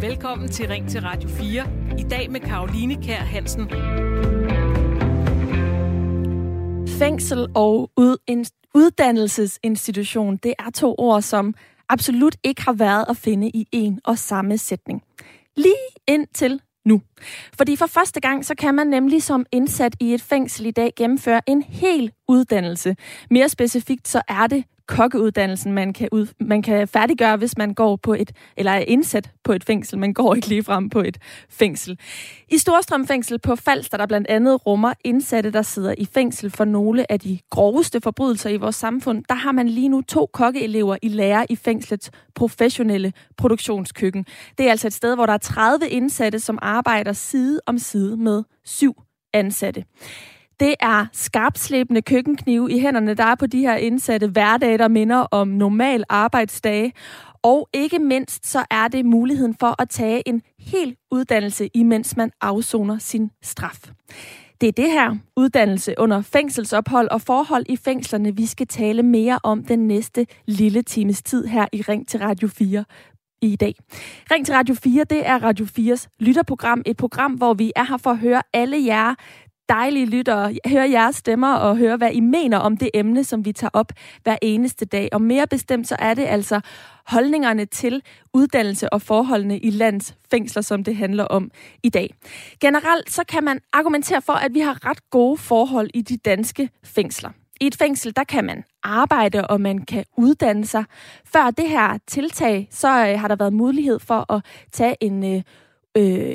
Velkommen til Ring til Radio 4. I dag med Karoline Kær Hansen. Fængsel og ud, en, uddannelsesinstitution, det er to ord, som absolut ikke har været at finde i en og samme sætning. Lige indtil nu. Fordi for første gang, så kan man nemlig som indsat i et fængsel i dag gennemføre en hel uddannelse. Mere specifikt, så er det kokkeuddannelsen, man kan, ud, man kan færdiggøre, hvis man går på et, eller er indsat på et fængsel. Man går ikke lige frem på et fængsel. I Storstrøm fængsel på Falster, der blandt andet rummer indsatte, der sidder i fængsel for nogle af de groveste forbrydelser i vores samfund, der har man lige nu to kokkeelever i lære i fængslets professionelle produktionskøkken. Det er altså et sted, hvor der er 30 indsatte, som arbejder side om side med syv ansatte. Det er skarpslæbende køkkenknive i hænderne, der er på de her indsatte hverdage, der minder om normal arbejdsdage. Og ikke mindst så er det muligheden for at tage en hel uddannelse, imens man afsoner sin straf. Det er det her uddannelse under fængselsophold og forhold i fængslerne, vi skal tale mere om den næste lille times tid her i Ring til Radio 4 i dag. Ring til Radio 4, det er Radio 4's lytterprogram. Et program, hvor vi er her for at høre alle jer, dejlige lyttere, høre jeres stemmer og høre, hvad I mener om det emne, som vi tager op hver eneste dag. Og mere bestemt, så er det altså holdningerne til uddannelse og forholdene i lands fængsler, som det handler om i dag. Generelt så kan man argumentere for, at vi har ret gode forhold i de danske fængsler. I et fængsel, der kan man arbejde, og man kan uddanne sig. Før det her tiltag, så øh, har der været mulighed for at tage en øh, øh,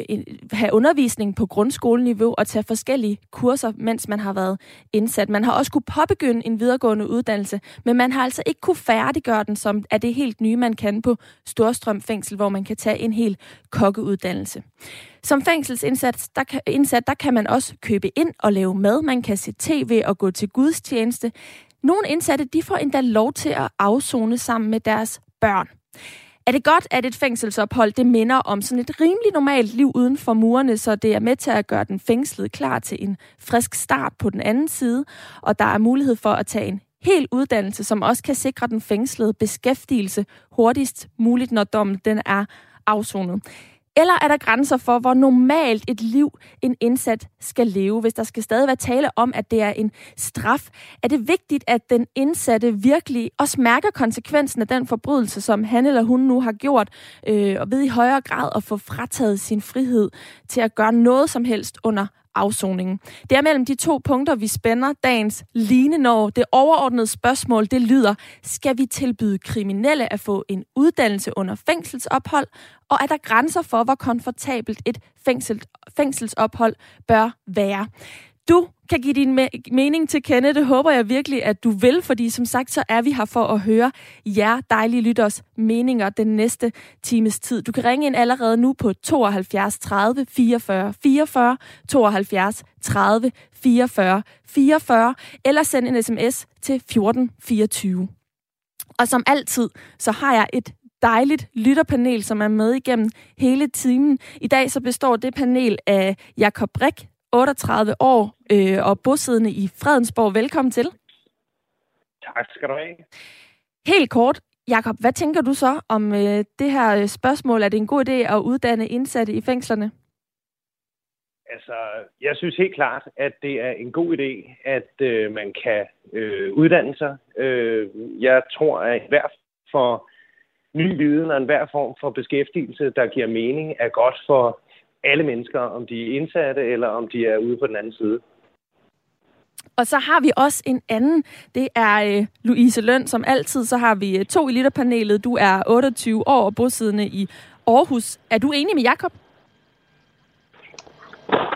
have undervisning på grundskoleniveau og tage forskellige kurser, mens man har været indsat. Man har også kunne påbegynde en videregående uddannelse, men man har altså ikke kunne færdiggøre den, som er det helt nye, man kan på Storstrøm Fængsel, hvor man kan tage en hel kokkeuddannelse. Som fængselsindsat, der kan, indsat, der kan man også købe ind og lave mad. Man kan se tv og gå til gudstjeneste. Nogle indsatte, de får endda lov til at afzone sammen med deres børn. Er det godt, at et fængselsophold det minder om sådan et rimelig normalt liv uden for murene, så det er med til at gøre den fængslede klar til en frisk start på den anden side, og der er mulighed for at tage en hel uddannelse, som også kan sikre den fængslede beskæftigelse hurtigst muligt, når dommen den er afsonet. Eller er der grænser for, hvor normalt et liv en indsat skal leve, hvis der skal stadig være tale om, at det er en straf? Er det vigtigt, at den indsatte virkelig også mærker konsekvensen af den forbrydelse, som han eller hun nu har gjort, øh, og ved i højere grad at få frataget sin frihed til at gøre noget som helst under afsoningen. Det er mellem de to punkter, vi spænder dagens line, når det overordnede spørgsmål, det lyder, skal vi tilbyde kriminelle at få en uddannelse under fængselsophold, og er der grænser for, hvor komfortabelt et fængsel, fængselsophold bør være? Du kan give din me- mening til kende. Det håber jeg virkelig, at du vil, fordi som sagt, så er vi her for at høre jer dejlige lytters meninger den næste times tid. Du kan ringe ind allerede nu på 72 30 44 44, 72 30 44 44, eller send en sms til 14 24. Og som altid, så har jeg et dejligt lytterpanel, som er med igennem hele timen. I dag så består det panel af Jakob Brik, 38 år øh, og bosiddende i Fredensborg. Velkommen til. Tak skal du have. Helt kort, Jakob, hvad tænker du så om øh, det her øh, spørgsmål? Er det en god idé at uddanne indsatte i fængslerne? Altså, jeg synes helt klart, at det er en god idé, at øh, man kan øh, uddanne sig. Øh, jeg tror, at hver for ny viden og enhver form for beskæftigelse, der giver mening, er godt for alle mennesker, om de er indsatte eller om de er ude på den anden side. Og så har vi også en anden. Det er øh, Louise Løn. Som altid, så har vi øh, to i lytterpanelet. Du er 28 år og bosiddende i Aarhus. Er du enig med Jakob?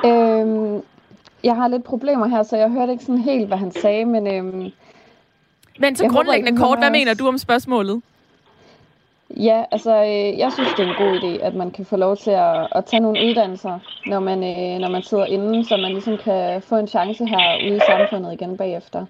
Øhm, jeg har lidt problemer her, så jeg hørte ikke sådan helt, hvad han sagde, men... Øhm, men så grundlæggende kort, hvad mener du om spørgsmålet? Ja, altså øh, jeg synes, det er en god idé, at man kan få lov til at, at tage nogle uddannelser, når man, øh, når man sidder inde, så man ligesom kan få en chance her ude i samfundet igen bagefter.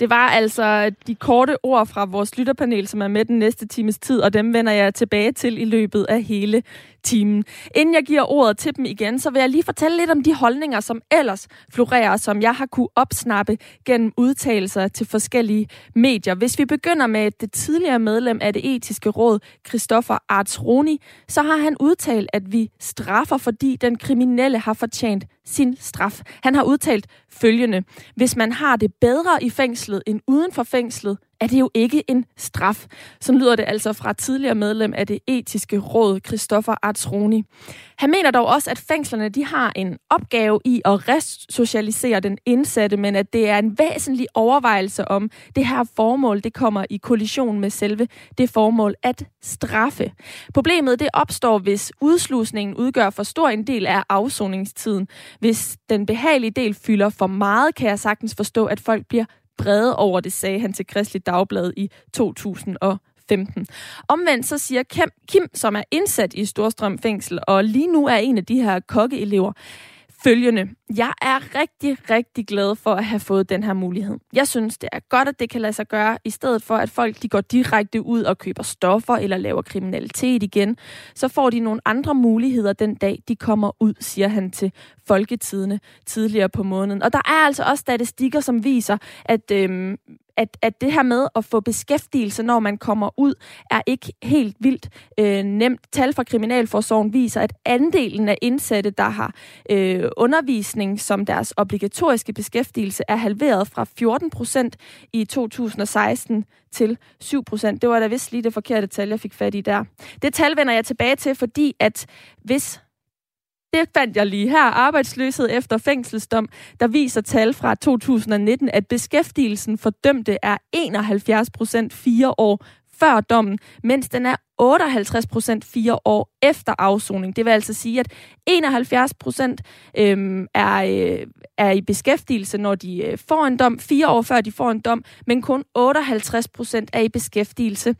Det var altså de korte ord fra vores lytterpanel, som er med den næste times tid, og dem vender jeg tilbage til i løbet af hele timen. Inden jeg giver ordet til dem igen, så vil jeg lige fortælle lidt om de holdninger, som ellers florerer, som jeg har kunne opsnappe gennem udtalelser til forskellige medier. Hvis vi begynder med det tidligere medlem af det etiske råd, Christoffer Artsroni, så har han udtalt, at vi straffer, fordi den kriminelle har fortjent sin straf. Han har udtalt følgende. Hvis man har det bedre i fængslet end uden for fængslet, er det jo ikke en straf. Så lyder det altså fra tidligere medlem af det etiske råd, Christoffer Artsroni. Han mener dog også, at fængslerne de har en opgave i at resocialisere den indsatte, men at det er en væsentlig overvejelse om det her formål, det kommer i kollision med selve det formål at straffe. Problemet det opstår, hvis udslusningen udgør for stor en del af afsoningstiden. Hvis den behagelige del fylder for meget, kan jeg sagtens forstå, at folk bliver brede over det, sagde han til Kristelig Dagblad i 2015. Omvendt så siger Kim, Kim, som er indsat i Storstrøm Fængsel, og lige nu er en af de her kokkeelever, følgende. Jeg er rigtig, rigtig glad for at have fået den her mulighed. Jeg synes, det er godt, at det kan lade sig gøre, i stedet for, at folk de går direkte ud og køber stoffer eller laver kriminalitet igen. Så får de nogle andre muligheder den dag, de kommer ud, siger han til Folketidene tidligere på måneden. Og der er altså også statistikker, som viser, at øhm, at, at det her med at få beskæftigelse, når man kommer ud, er ikke helt vildt øh, nemt. Tal fra Kriminalforsorgen viser, at andelen af indsatte, der har øh, undervisning som deres obligatoriske beskæftigelse, er halveret fra 14 procent i 2016 til 7 procent. Det var da vist lige det forkerte tal, jeg fik fat i der. Det tal vender jeg tilbage til, fordi at hvis det fandt jeg lige her. Arbejdsløshed efter fængselsdom, der viser tal fra 2019, at beskæftigelsen for dømte er 71 procent fire år før dommen, mens den er 58 procent fire år efter afsoning. Det vil altså sige, at 71 procent øhm, er, øh, er i beskæftigelse, når de øh, får en dom, fire år før de får en dom, men kun 58 procent er i beskæftigelse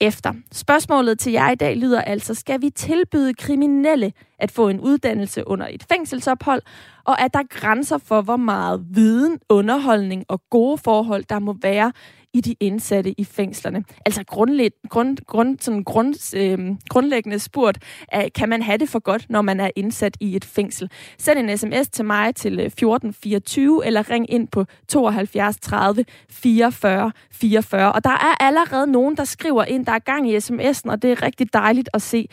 efter. Spørgsmålet til jer i dag lyder altså, skal vi tilbyde kriminelle at få en uddannelse under et fængselsophold, og er der grænser for, hvor meget viden, underholdning og gode forhold, der må være i de indsatte i fængslerne. Altså grundlæg, grund, grund, sådan grund, øh, grundlæggende spurgt, at kan man have det for godt, når man er indsat i et fængsel? Send en sms til mig til øh, 1424, eller ring ind på 72 30 44 44. Og der er allerede nogen, der skriver ind, der er gang i sms'en, og det er rigtig dejligt at se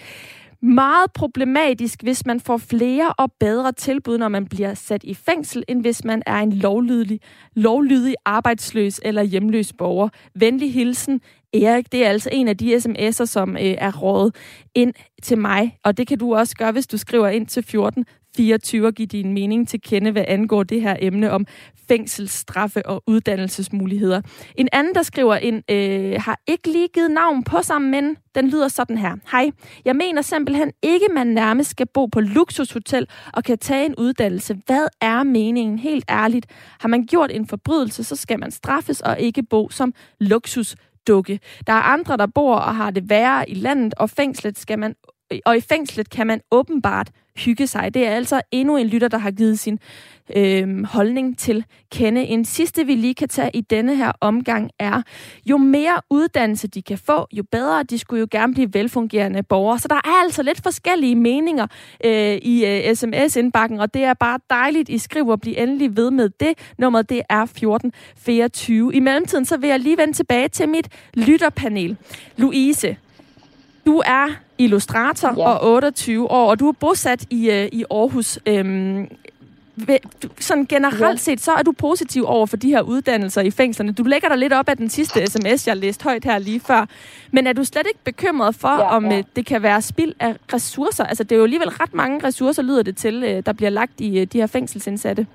meget problematisk, hvis man får flere og bedre tilbud, når man bliver sat i fængsel, end hvis man er en lovlydig, lovlydig arbejdsløs eller hjemløs borger. Venlig hilsen, Erik. Det er altså en af de sms'er, som øh, er rådet ind til mig, og det kan du også gøre, hvis du skriver ind til 14 24 og give din mening til kende, hvad angår det her emne om fængselsstraffe og uddannelsesmuligheder. En anden, der skriver ind, øh, har ikke lige givet navn på sig, men den lyder sådan her. Hej, jeg mener simpelthen ikke, man nærmest skal bo på luksushotel og kan tage en uddannelse. Hvad er meningen? Helt ærligt. Har man gjort en forbrydelse, så skal man straffes og ikke bo som luksus dukke. Der er andre, der bor og har det værre i landet, og fængslet skal man og i fængslet kan man åbenbart hygge sig. Det er altså endnu en lytter, der har givet sin øh, holdning til kende. En sidste, vi lige kan tage i denne her omgang er, jo mere uddannelse de kan få, jo bedre. De skulle jo gerne blive velfungerende borgere. Så der er altså lidt forskellige meninger øh, i øh, sms-indbakken, og det er bare dejligt, I skriver. Bliv endelig ved med det. Nummeret det er 1424. I mellemtiden så vil jeg lige vende tilbage til mit lytterpanel. Louise, du er illustrator ja. og 28 år, og du er bosat i, uh, i Aarhus. Øhm, sådan generelt ja. set, så er du positiv over for de her uddannelser i fængslerne. Du lægger dig lidt op af den sidste sms, jeg læste højt her lige før. Men er du slet ikke bekymret for, ja, om ja. Øh, det kan være spild af ressourcer? Altså, det er jo alligevel ret mange ressourcer, lyder det til, øh, der bliver lagt i de her fængselsindsatte.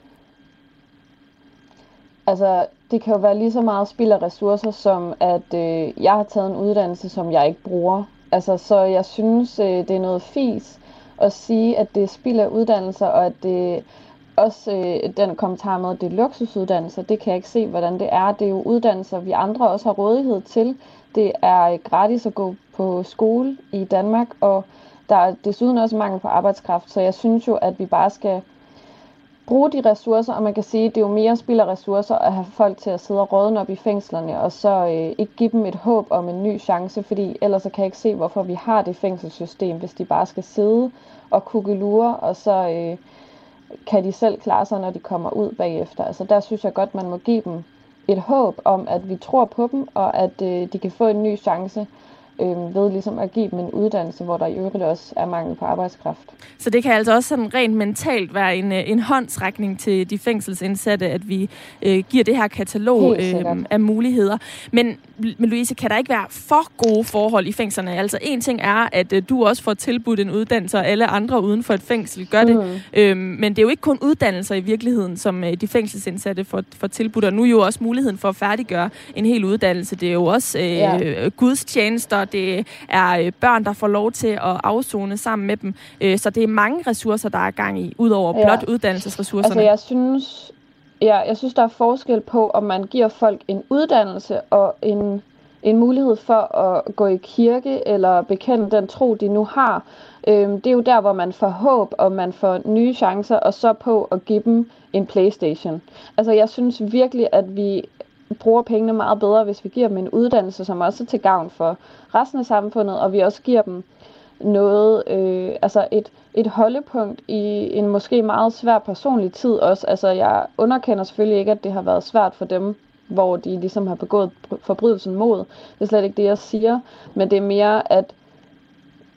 Altså, det kan jo være lige så meget spild af ressourcer, som at øh, jeg har taget en uddannelse, som jeg ikke bruger. Altså, så jeg synes, øh, det er noget fis at sige, at det er spild af uddannelser, og at det også øh, den kommentar med, at det er luksusuddannelser, det kan jeg ikke se, hvordan det er. Det er jo uddannelser, vi andre også har rådighed til. Det er øh, gratis at gå på skole i Danmark, og der er desuden også mangel på arbejdskraft, så jeg synes jo, at vi bare skal bruge de ressourcer, og man kan sige, at det er jo mere spild af ressourcer at have folk til at sidde og rådne op i fængslerne, og så øh, ikke give dem et håb om en ny chance, fordi ellers så kan jeg ikke se, hvorfor vi har det fængselssystem, hvis de bare skal sidde og kukkelure, og så øh, kan de selv klare sig, når de kommer ud bagefter. Altså der synes jeg godt, man må give dem et håb om, at vi tror på dem, og at øh, de kan få en ny chance øh, ved ligesom at give dem en uddannelse, hvor der i øvrigt også er mangel på arbejdskraft. Så det kan altså også sådan rent mentalt være en, øh, en håndsrækning til de fængselsindsatte, at vi øh, giver det her katalog øh, af muligheder. Men, men Louise, kan der ikke være for gode forhold i fængslerne? Altså en ting er, at øh, du også får tilbudt en uddannelse, og alle andre uden for et fængsel gør det. Mm. Øh, men det er jo ikke kun uddannelser i virkeligheden, som øh, de fængselsindsatte får, får tilbudt, og nu jo også muligheden for at færdiggøre en hel uddannelse. Det er jo også øh, ja. gudstjenester, det er øh, børn, der får lov til at afzone sammen med dem. Øh, så det er mange ressourcer, der er gang i, udover ja. blot uddannelsesressourcerne. Altså jeg synes, ja, jeg synes, der er forskel på, om man giver folk en uddannelse og en, en mulighed for at gå i kirke eller bekende den tro, de nu har. Øhm, det er jo der, hvor man får håb, og man får nye chancer, og så på at give dem en Playstation. Altså jeg synes virkelig, at vi bruger pengene meget bedre, hvis vi giver dem en uddannelse, som også er til gavn for resten af samfundet, og vi også giver dem noget, øh, altså et, et holdepunkt i en måske meget svær personlig tid også. Altså jeg underkender selvfølgelig ikke, at det har været svært for dem, hvor de ligesom har begået forbrydelsen mod. Det er slet ikke det, jeg siger, men det er mere, at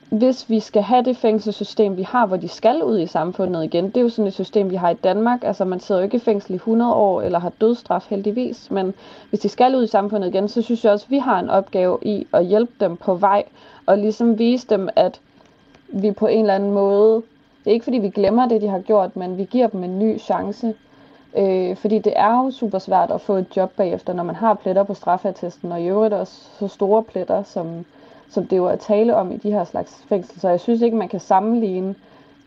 hvis vi skal have det fængselssystem, vi har, hvor de skal ud i samfundet igen, det er jo sådan et system, vi har i Danmark. Altså man sidder jo ikke i fængsel i 100 år, eller har dødsstraf heldigvis, men hvis de skal ud i samfundet igen, så synes jeg også, at vi har en opgave i at hjælpe dem på vej, og ligesom vise dem, at vi på en eller anden måde, det er ikke fordi vi glemmer det, de har gjort, men vi giver dem en ny chance. Øh, fordi det er jo super svært at få et job bagefter, når man har pletter på straffeattesten, og i øvrigt også så store pletter, som som det jo er tale om i de her slags fængsel. Så jeg synes ikke, man kan sammenligne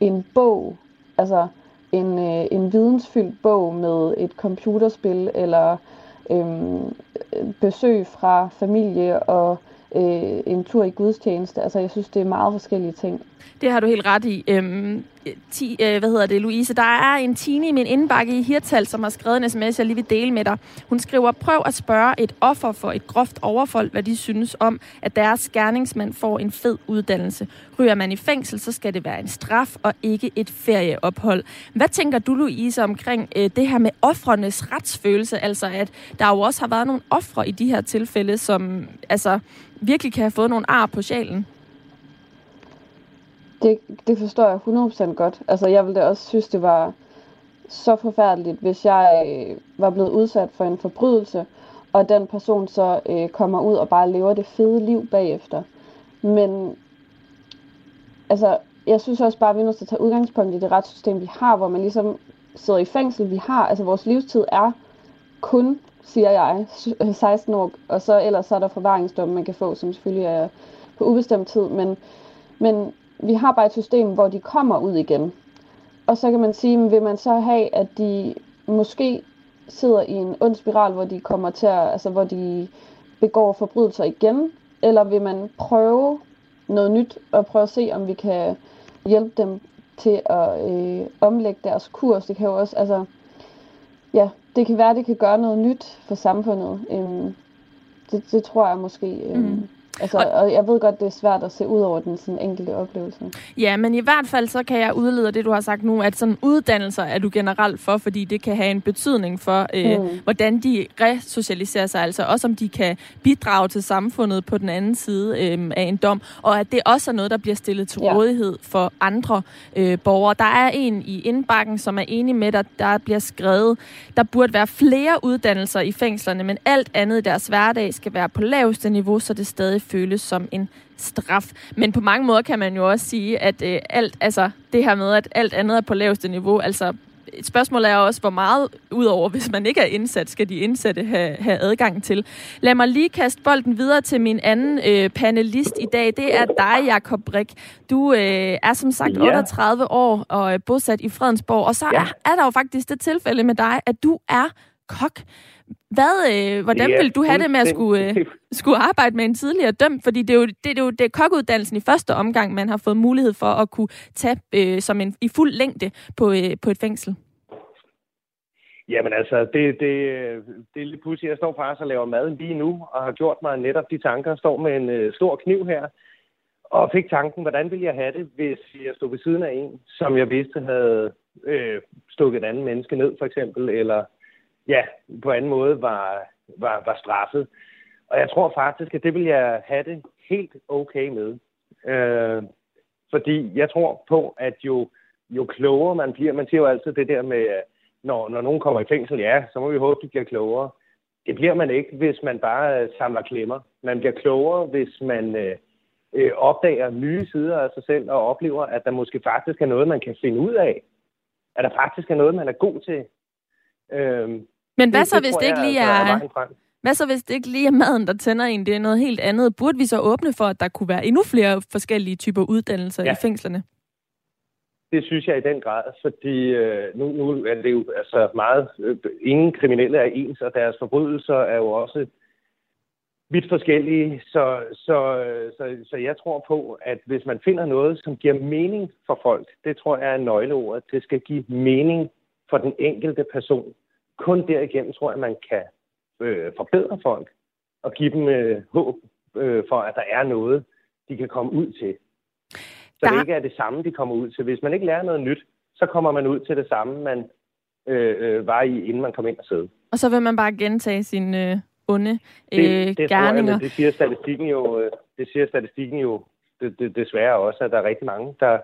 en bog, altså en, øh, en vidensfyldt bog med et computerspil, eller øhm, besøg fra familie og øh, en tur i gudstjeneste. Altså jeg synes, det er meget forskellige ting. Det har du helt ret i. Øhm, ti, øh, hvad hedder det, Louise? Der er en Tine i min indbakke i Hirtal, som har skrevet en sms, jeg lige vil dele med dig. Hun skriver, prøv at spørge et offer for et groft overfald, hvad de synes om, at deres gerningsmand får en fed uddannelse. Ryger man i fængsel, så skal det være en straf og ikke et ferieophold. Hvad tænker du, Louise, omkring øh, det her med offrenes retsfølelse? Altså, at der jo også har været nogle ofre i de her tilfælde, som altså, virkelig kan have fået nogle ar på sjælen. Det, det forstår jeg 100% godt. Altså, jeg ville da også synes, det var så forfærdeligt, hvis jeg øh, var blevet udsat for en forbrydelse, og den person så øh, kommer ud og bare lever det fede liv bagefter. Men altså, jeg synes også bare, at vi er nødt til at tage udgangspunkt i det retssystem, vi har, hvor man ligesom sidder i fængsel. Vi har, altså vores livstid er kun, siger jeg, 16 år, og så ellers så er der forvaringsdom, man kan få, som selvfølgelig er på ubestemt tid. Men, men vi har bare et system, hvor de kommer ud igen. Og så kan man sige, vil man så have, at de måske sidder i en ond spiral, hvor de kommer til at, altså hvor de begår forbrydelser igen, eller vil man prøve noget nyt og prøve at se, om vi kan hjælpe dem til at øh, omlægge deres kurs. Det kan jo også, altså, ja, det kan være, det kan gøre noget nyt for samfundet. Øhm, det, det tror jeg måske. Øhm, mm. Altså, og jeg ved godt, det er svært at se ud over den sådan enkelte oplevelse. Ja, men i hvert fald så kan jeg udlede det, du har sagt nu, at sådan uddannelser er du generelt for, fordi det kan have en betydning for, øh, mm. hvordan de resocialiserer sig, altså også om de kan bidrage til samfundet på den anden side øh, af en dom, og at det også er noget, der bliver stillet til ja. rådighed for andre øh, borgere. Der er en i indbakken, som er enig med dig, der bliver skrevet, der burde være flere uddannelser i fængslerne, men alt andet i deres hverdag skal være på laveste niveau, så det stadig føles som en straf. Men på mange måder kan man jo også sige, at øh, alt, altså det her med, at alt andet er på laveste niveau, altså et spørgsmål er også, hvor meget, udover hvis man ikke er indsat, skal de indsatte have, have adgang til. Lad mig lige kaste bolden videre til min anden øh, panelist i dag. Det er dig, Jakob Brik. Du øh, er som sagt ja. 38 år og er bosat i Fredensborg. Og så ja. er, er der jo faktisk det tilfælde med dig, at du er kok. Hvad, øh, hvordan ja, vil du have det med at skulle, øh, skulle arbejde med en tidligere dømt? Fordi det er jo det, det, er jo, det er kokkeuddannelsen i første omgang, man har fået mulighed for at kunne tage øh, som en, i fuld længde på, øh, på et fængsel. Jamen altså, det, det, det er lidt pudsigt. Jeg står faktisk og laver mad lige nu, og har gjort mig netop de tanker. Jeg står med en øh, stor kniv her, og fik tanken, hvordan ville jeg have det, hvis jeg stod ved siden af en, som jeg vidste havde øh, stukket et andet menneske ned, for eksempel, eller ja, på anden måde var, var, var straffet. Og jeg tror faktisk, at det vil jeg have det helt okay med. Øh, fordi jeg tror på, at jo, jo klogere man bliver, man siger jo altid det der med, når, når nogen kommer i fængsel, ja, så må vi håbe, de bliver klogere. Det bliver man ikke, hvis man bare øh, samler klemmer. Man bliver klogere, hvis man øh, øh, opdager nye sider af sig selv og oplever, at der måske faktisk er noget, man kan finde ud af. At der faktisk er noget, man er god til. Øh, men hvad det, så, hvis det ikke lige er... er hvad så, hvis det ikke lige er maden, der tænder en? Det er noget helt andet. Burde vi så åbne for, at der kunne være endnu flere forskellige typer uddannelser ja. i fængslerne? Det synes jeg i den grad, fordi øh, nu, nu er det jo altså meget... Øh, ingen kriminelle er ens, og deres forbrydelser er jo også vidt forskellige. Så, så, så, så jeg tror på, at hvis man finder noget, som giver mening for folk, det tror jeg er nøgleordet. Det skal give mening for den enkelte person. Kun derigennem tror jeg, man kan øh, forbedre folk og give dem øh, håb øh, for, at der er noget, de kan komme ud til. Så der... det ikke er det samme, de kommer ud til. Hvis man ikke lærer noget nyt, så kommer man ud til det samme, man øh, øh, var i, inden man kom ind og sidde. Og så vil man bare gentage sine øh, onde øh, det, det gerninger. Jeg, det siger statistikken jo, øh, det siger statistikken jo det, det, desværre også, at der er rigtig mange, der,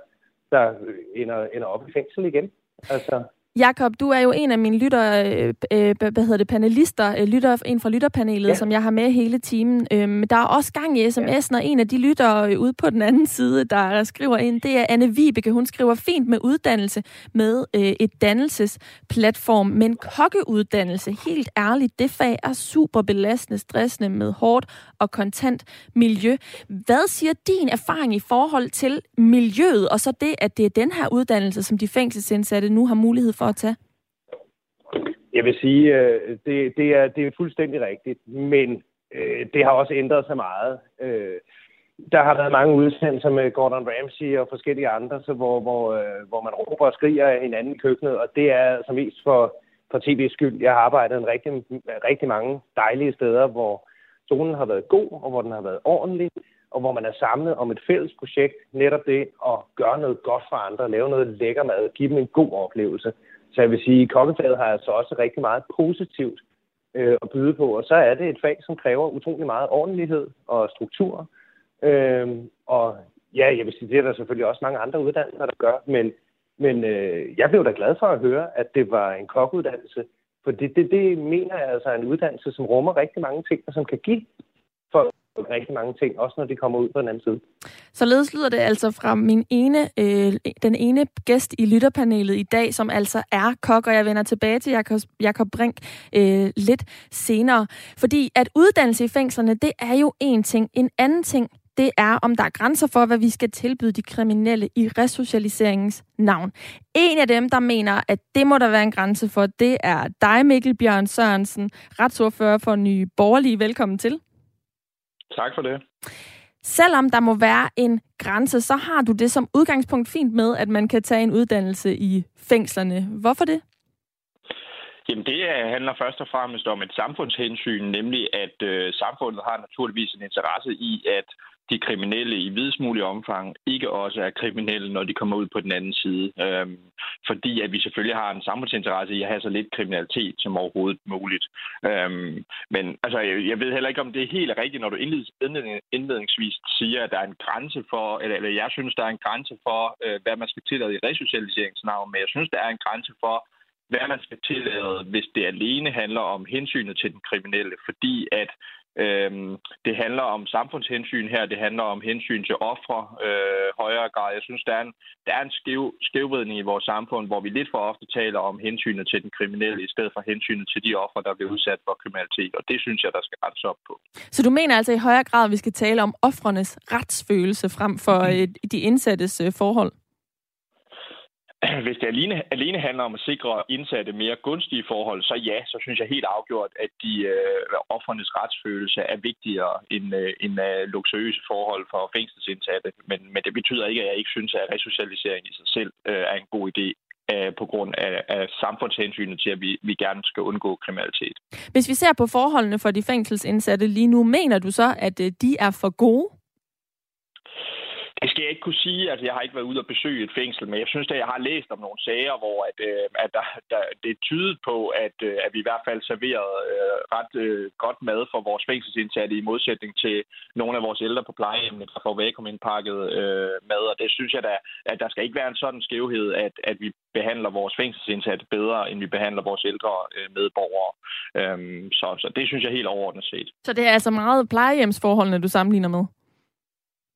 der ender, ender op i fængsel igen. Altså, Jakob, du er jo en af mine lytter, øh, øh hvad hedder det, panelister, øh, lytter, en fra lytterpanelet, ja. som jeg har med hele timen. Øhm, der er også gang i sms'en, og en af de lyttere øh, ude på den anden side, der skriver ind, det er Anne Vibeke. Hun skriver fint med uddannelse med øh, et dannelsesplatform, men kokkeuddannelse, helt ærligt, det fag er super belastende, stressende med hårdt og kontant miljø. Hvad siger din erfaring i forhold til miljøet, og så det, at det er den her uddannelse, som de fængselsindsatte nu har mulighed for at tage? Jeg vil sige, øh, det, det, er, det er fuldstændig rigtigt, men øh, det har også ændret sig meget. Øh, der har været mange udsendelser med Gordon Ramsay og forskellige andre, så hvor, hvor, øh, hvor man råber og skriger af hinanden i køkkenet, og det er som mest for, for tv's skyld. Jeg har arbejdet en rigtig, rigtig mange dejlige steder, hvor zonen har været god, og hvor den har været ordentlig, og hvor man er samlet om et fælles projekt, netop det at gøre noget godt for andre, lave noget lækker mad, give dem en god oplevelse. Så jeg vil sige, at kokkefaget har altså også rigtig meget positivt øh, at byde på, og så er det et fag, som kræver utrolig meget ordentlighed og struktur. Øh, og ja, jeg vil sige, det er der selvfølgelig også mange andre uddannelser, der gør, men, men øh, jeg blev da glad for at høre, at det var en kokkeuddannelse, for det, det, det mener jeg altså er en uddannelse, som rummer rigtig mange ting, og som kan give rigtig mange ting, også når de kommer ud på den anden side. Således lyder det altså fra min ene, øh, den ene gæst i lytterpanelet i dag, som altså er kok, og jeg vender tilbage til Jakob, Jakob Brink øh, lidt senere. Fordi at uddannelse i fængslerne, det er jo en ting. En anden ting, det er, om der er grænser for, hvad vi skal tilbyde de kriminelle i resocialiseringens navn. En af dem, der mener, at det må der være en grænse for, det er dig, Mikkel Bjørn Sørensen, retsordfører for Nye Borgerlige. Velkommen til. Tak for det. Selvom der må være en grænse, så har du det som udgangspunkt fint med, at man kan tage en uddannelse i fængslerne. Hvorfor det? Jamen det handler først og fremmest om et samfundshensyn, nemlig at øh, samfundet har naturligvis en interesse i, at de kriminelle i videst mulig omfang ikke også er kriminelle, når de kommer ud på den anden side. Øhm, fordi at vi selvfølgelig har en samfundsinteresse i at have så lidt kriminalitet som overhovedet muligt. Øhm, men altså, jeg, jeg ved heller ikke, om det er helt rigtigt, når du indledningsvis siger, at der er en grænse for, eller, eller jeg synes, der er en grænse for, øh, hvad man skal tillade i resocialiseringsnavn, men jeg synes, der er en grænse for, hvad man skal tillade, hvis det alene handler om hensynet til den kriminelle, fordi at Øhm, det handler om samfundshensyn her, det handler om hensyn til ofre øh, højere grad. Jeg synes, der er en, der er en skæv, skævvridning i vores samfund, hvor vi lidt for ofte taler om hensynet til den kriminelle, i stedet for hensynet til de ofre, der bliver udsat for kriminalitet. Og det synes jeg, der skal rettes op på. Så du mener altså i højere grad, at vi skal tale om offrenes retsfølelse frem for mm. de indsattes øh, forhold? Hvis det alene, alene handler om at sikre indsatte mere gunstige forhold, så ja, så synes jeg helt afgjort, at de øh, offernes retsfølelse er vigtigere end, øh, end øh, luksuriøse forhold for fængselsindsatte. Men, men det betyder ikke, at jeg ikke synes, at resocialisering i sig selv øh, er en god idé. øh, på grund af, af samfundshensynet til, at vi, vi gerne skal undgå kriminalitet. Hvis vi ser på forholdene for de fængselsindsatte lige nu, mener du så, at øh, de er for gode? Det skal jeg ikke kunne sige. Altså, jeg har ikke været ude og besøge et fængsel, men jeg synes, at jeg har læst om nogle sager, hvor at, øh, at der, der, det er tydet på, at, øh, at vi i hvert fald serverede øh, ret øh, godt mad for vores fængselsindsatte i modsætning til nogle af vores ældre på plejehjemmene, der får vakuumindpakket øh, mad. Og det synes jeg da, at der skal ikke være en sådan skævhed, at, at vi behandler vores fængselsindsatte bedre, end vi behandler vores ældre øh, medborgere. Øhm, så, så det synes jeg helt overordnet set. Så det er altså meget plejehjemsforholdene, du sammenligner med?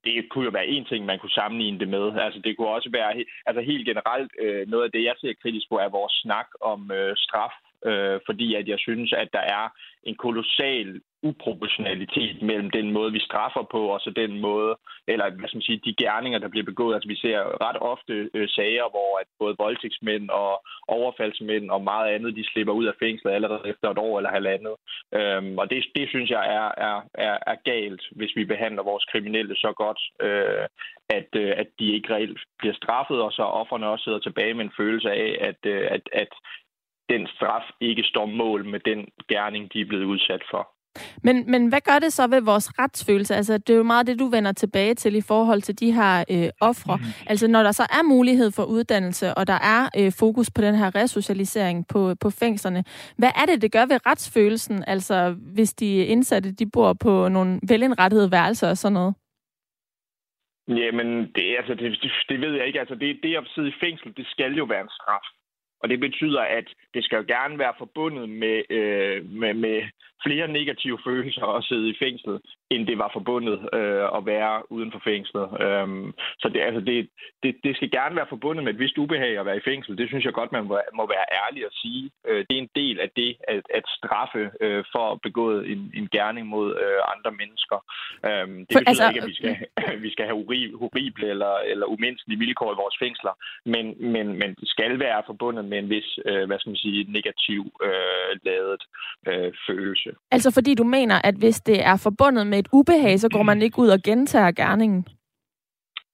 Det kunne jo være en ting, man kunne sammenligne det med. Altså, det kunne også være altså, helt generelt øh, noget af det, jeg ser kritisk på, er vores snak om øh, straf, øh, fordi at jeg synes, at der er en kolossal uproportionalitet mellem den måde, vi straffer på, og så den måde, eller hvad skal man sige, de gerninger, der bliver begået. Altså, vi ser ret ofte øh, sager, hvor at både voldtægtsmænd og overfaldsmænd og meget andet, de slipper ud af fængslet allerede efter et år eller halvandet. Øhm, og det, det synes jeg er, er, er, er galt, hvis vi behandler vores kriminelle så godt, øh, at, øh, at de ikke reelt bliver straffet, og så offerne også sidder tilbage med en følelse af, at, øh, at, at den straf ikke står mål med den gerning, de er blevet udsat for. Men, men hvad gør det så ved vores retsfølelse? Altså, det er jo meget det, du vender tilbage til i forhold til de her øh, ofre. Mm. Altså, når der så er mulighed for uddannelse, og der er øh, fokus på den her resocialisering på, på fængslerne, hvad er det, det gør ved retsfølelsen? Altså, hvis de indsatte, de bor på nogle velindrettede værelser og sådan noget? Jamen, det, altså, det, det, ved jeg ikke. Altså, det, det at sidde i fængsel, det skal jo være en straf. Og det betyder, at det skal jo gerne være forbundet med, øh, med, med flere negative følelser at sidde i fængslet, end det var forbundet øh, at være uden for fængslet. Øhm, så det, altså det, det, det skal gerne være forbundet med et vist ubehag at være i fængsel. Det synes jeg godt, man må, må være ærlig at sige. Øh, det er en del af det at, at straffe øh, for at begå en, en gerning mod øh, andre mennesker. Øhm, det betyder altså, ikke, at vi skal, vi skal have horrible eller, eller umenneskelige vilkår i vores fængsler, men, men, men det skal være forbundet med en vis, øh, hvad skal man sige, negativ øh, ladet øh, følelse. Altså fordi du mener, at hvis det er forbundet med et ubehag, så går man ikke ud og gentager gerningen?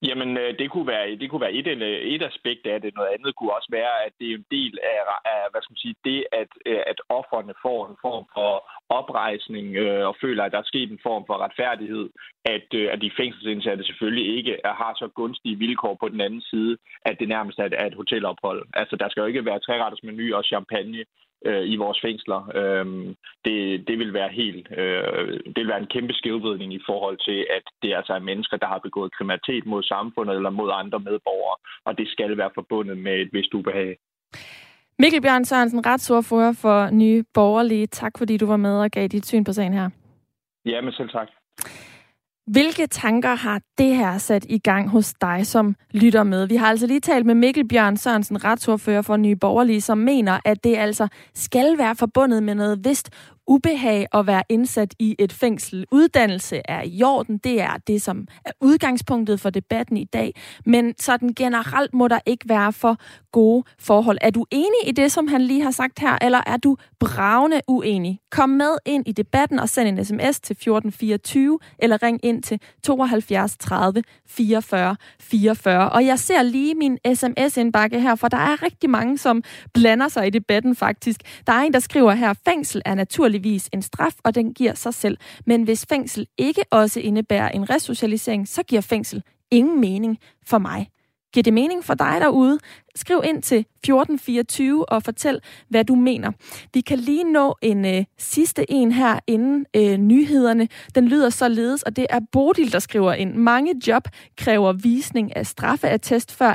Jamen, øh, det kunne være, det kunne være et, øh, et aspekt af det. Noget andet kunne også være, at det er en del af, af hvad skal man sige, det, at, øh, at offerne får en form for oprejsning øh, og føler, at der er sket en form for retfærdighed, at, øh, at de fængselsindsatte selvfølgelig ikke har så gunstige vilkår på den anden side, at det nærmest er, er et hotelophold. Altså, der skal jo ikke være træretters menu og champagne øh, i vores fængsler. Øh, det, det vil være helt, øh, det vil være en kæmpe skævvidning i forhold til, at det altså er mennesker, der har begået kriminalitet mod samfundet eller mod andre medborgere, og det skal være forbundet med et vist ubehag. Mikkel Bjørn Sørensen, retsordfører for Nye Borgerlige. Tak fordi du var med og gav dit syn på sagen her. Ja, men selv tak. Hvilke tanker har det her sat i gang hos dig, som lytter med? Vi har altså lige talt med Mikkel Bjørn Sørensen, retsordfører for Nye Borgerlige, som mener, at det altså skal være forbundet med noget vist ubehag at være indsat i et fængsel. Uddannelse er i orden, det er det, som er udgangspunktet for debatten i dag, men sådan generelt må der ikke være for gode forhold. Er du enig i det, som han lige har sagt her, eller er du bravende uenig? Kom med ind i debatten og send en sms til 1424, eller ring ind til 72 30 44 44. Og jeg ser lige min sms-indbakke her, for der er rigtig mange, som blander sig i debatten faktisk. Der er en, der skriver her, fængsel er naturligt naturligvis en straf, og den giver sig selv. Men hvis fængsel ikke også indebærer en resocialisering, så giver fængsel ingen mening for mig. Giver det mening for dig derude? Skriv ind til 1424 og fortæl, hvad du mener. Vi kan lige nå en øh, sidste en her inden øh, nyhederne. Den lyder således, og det er Bodil, der skriver ind. Mange job kræver visning af straffeattest før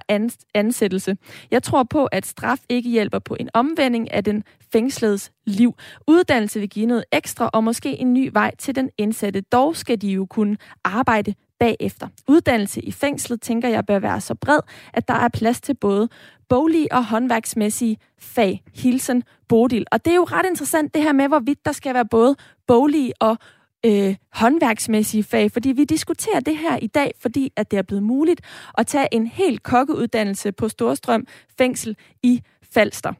ansættelse. Jeg tror på, at straf ikke hjælper på en omvending af den fængsledes liv. Uddannelse vil give noget ekstra og måske en ny vej til den indsatte. Dog skal de jo kunne arbejde bagefter. Uddannelse i fængslet tænker jeg bør være så bred, at der er plads til både boglige og håndværksmæssige fag. Hilsen Bodil. Og det er jo ret interessant det her med, hvorvidt der skal være både boglige og øh, håndværksmæssige fag, fordi vi diskuterer det her i dag, fordi at det er blevet muligt at tage en helt kokkeuddannelse på Storstrøm Fængsel i Falster.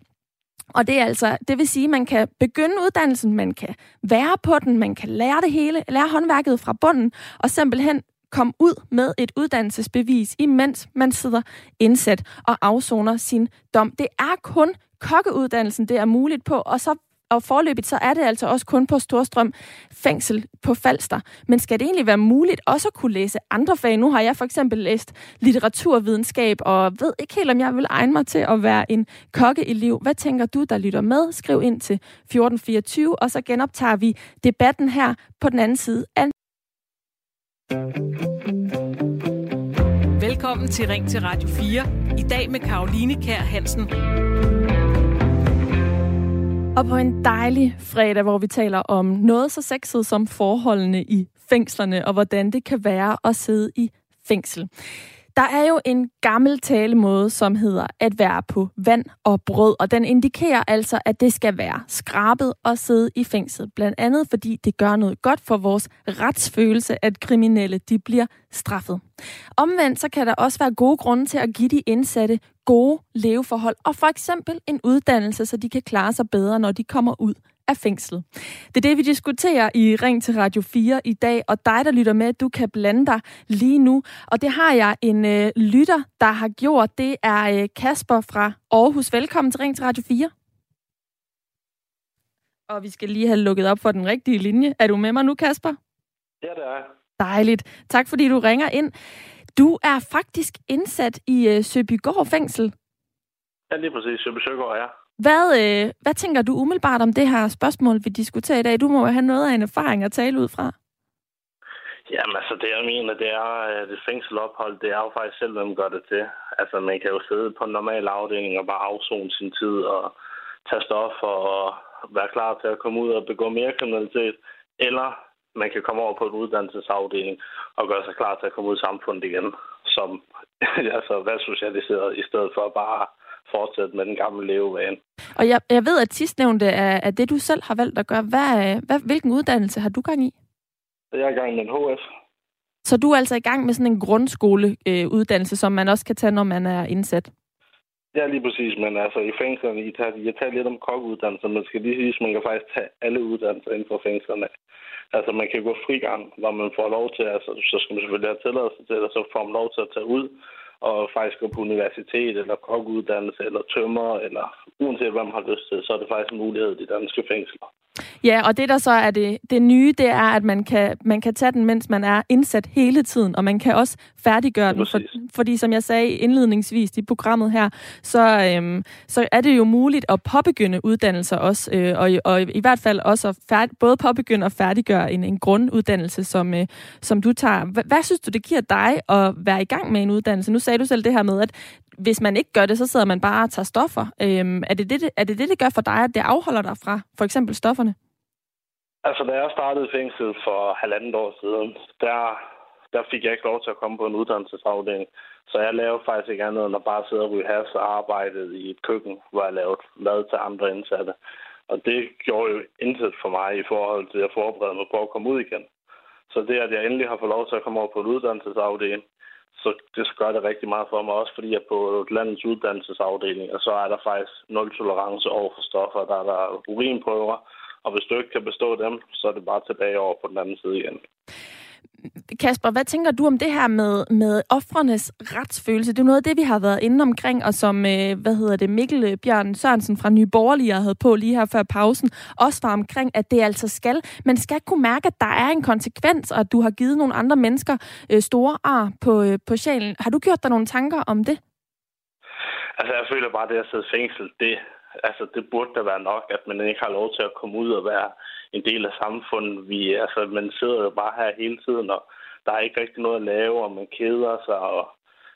Og det er altså, det vil sige, at man kan begynde uddannelsen, man kan være på den, man kan lære det hele, lære håndværket fra bunden, og simpelthen komme ud med et uddannelsesbevis, imens man sidder indsat og afsoner sin dom. Det er kun kokkeuddannelsen, det er muligt på, og så og forløbigt så er det altså også kun på Storstrøm fængsel på Falster. Men skal det egentlig være muligt også at kunne læse andre fag? Nu har jeg for eksempel læst litteraturvidenskab, og ved ikke helt, om jeg vil egne mig til at være en kokkeelev. Hvad tænker du, der lytter med? Skriv ind til 1424, og så genoptager vi debatten her på den anden side af Velkommen til Ring til Radio 4. I dag med Karoline Kær Hansen. Og på en dejlig fredag, hvor vi taler om noget så sexet som forholdene i fængslerne, og hvordan det kan være at sidde i fængsel. Der er jo en gammel talemåde, som hedder at være på vand og brød, og den indikerer altså, at det skal være skrabet og sidde i fængsel. Blandt andet fordi det gør noget godt for vores retsfølelse, at kriminelle de bliver straffet. Omvendt så kan der også være gode grunde til at give de indsatte gode leveforhold, og for eksempel en uddannelse, så de kan klare sig bedre, når de kommer ud af fængslet. Det er det, vi diskuterer i Ring til Radio 4 i dag, og dig, der lytter med, du kan blande dig lige nu. Og det har jeg en øh, lytter, der har gjort. Det er øh, Kasper fra Aarhus. Velkommen til Ring til Radio 4. Og vi skal lige have lukket op for den rigtige linje. Er du med mig nu, Kasper? Ja, det er Dejligt. Tak fordi du ringer ind. Du er faktisk indsat i øh, Søbygård fængsel. Ja, lige præcis. Søby Søgaard, ja. Hvad, øh, hvad tænker du umiddelbart om det her spørgsmål, vi diskuterer i dag? Du må jo have noget af en erfaring at tale ud fra. Jamen altså, det jeg mener, det er, at det fængselophold, det er jo faktisk selv, hvem gør det til. Altså, man kan jo sidde på en normal afdeling og bare afzone sin tid og tage stoffer og være klar til at komme ud og begå mere kriminalitet. Eller man kan komme over på en uddannelsesafdeling og gøre sig klar til at komme ud i samfundet igen, som altså, være socialiseret, i stedet for bare fortsætte med den gamle levevane. Og jeg, jeg ved, at sidstnævnte er, er det, du selv har valgt at gøre. Hvad, hvad, hvilken uddannelse har du gang i? Jeg er i gang med en HF. Så du er altså i gang med sådan en grundskoleuddannelse, øh, som man også kan tage, når man er indsat? Ja, lige præcis. Men altså i fængslerne, I tager, jeg tager lidt om kokkeuddannelser, men skal lige sige, at man kan faktisk tage alle uddannelser inden for fængslerne. Altså man kan gå frigang, hvor man får lov til, altså så skal man selvfølgelig have tilladelse til det, og så får man lov til at tage ud og faktisk gå på universitet, eller kokkeuddannelse, eller tømmer, eller uanset hvad man har lyst til, så er det faktisk en mulighed i de danske fængsler. Ja, og det der så er det, det nye, det er, at man kan, man kan tage den, mens man er indsat hele tiden, og man kan også færdiggøre den. For, fordi som jeg sagde indledningsvis i programmet her, så, øhm, så er det jo muligt at påbegynde uddannelser også, øh, og, og i hvert fald også at færd, både påbegynde og færdiggøre en, en grunduddannelse, som, øh, som du tager. H- hvad synes du, det giver dig at være i gang med en uddannelse? Nu sagde du selv det her med, at hvis man ikke gør det, så sidder man bare og tager stoffer. Øhm, er, det det, er det det, det gør for dig, at det afholder dig fra for eksempel stofferne? Altså, da jeg startede fængsel for halvandet år siden, der, der fik jeg ikke lov til at komme på en uddannelsesafdeling. Så jeg lavede faktisk ikke andet end at bare sidde og ryge has og arbejde i et køkken, hvor jeg lavede mad til andre indsatte. Og det gjorde jo intet for mig i forhold til at forberede mig på at komme ud igen. Så det, at jeg endelig har fået lov til at komme over på en uddannelsesafdeling, så det gør det rigtig meget for mig, også fordi jeg på landets uddannelsesafdeling, og så er der faktisk nul tolerance over for stoffer. Der er der urinprøver, og hvis du ikke kan bestå dem, så er det bare tilbage over på den anden side igen. Kasper, hvad tænker du om det her med, med offrenes retsfølelse? Det er noget af det, vi har været inde omkring, og som, øh, hvad hedder det, Mikkel Bjørn Sørensen fra Nye Borgerlige havde på lige her før pausen, også var omkring, at det altså skal, man skal kunne mærke, at der er en konsekvens, og at du har givet nogle andre mennesker øh, store ar på, øh, på sjælen. Har du gjort dig nogle tanker om det? Altså, jeg føler bare, at det at sidde fængsel, det, altså, det burde da være nok, at man ikke har lov til at komme ud og være en del af samfundet. Vi, altså, man sidder jo bare her hele tiden, og der er ikke rigtig noget at lave, og man keder sig, og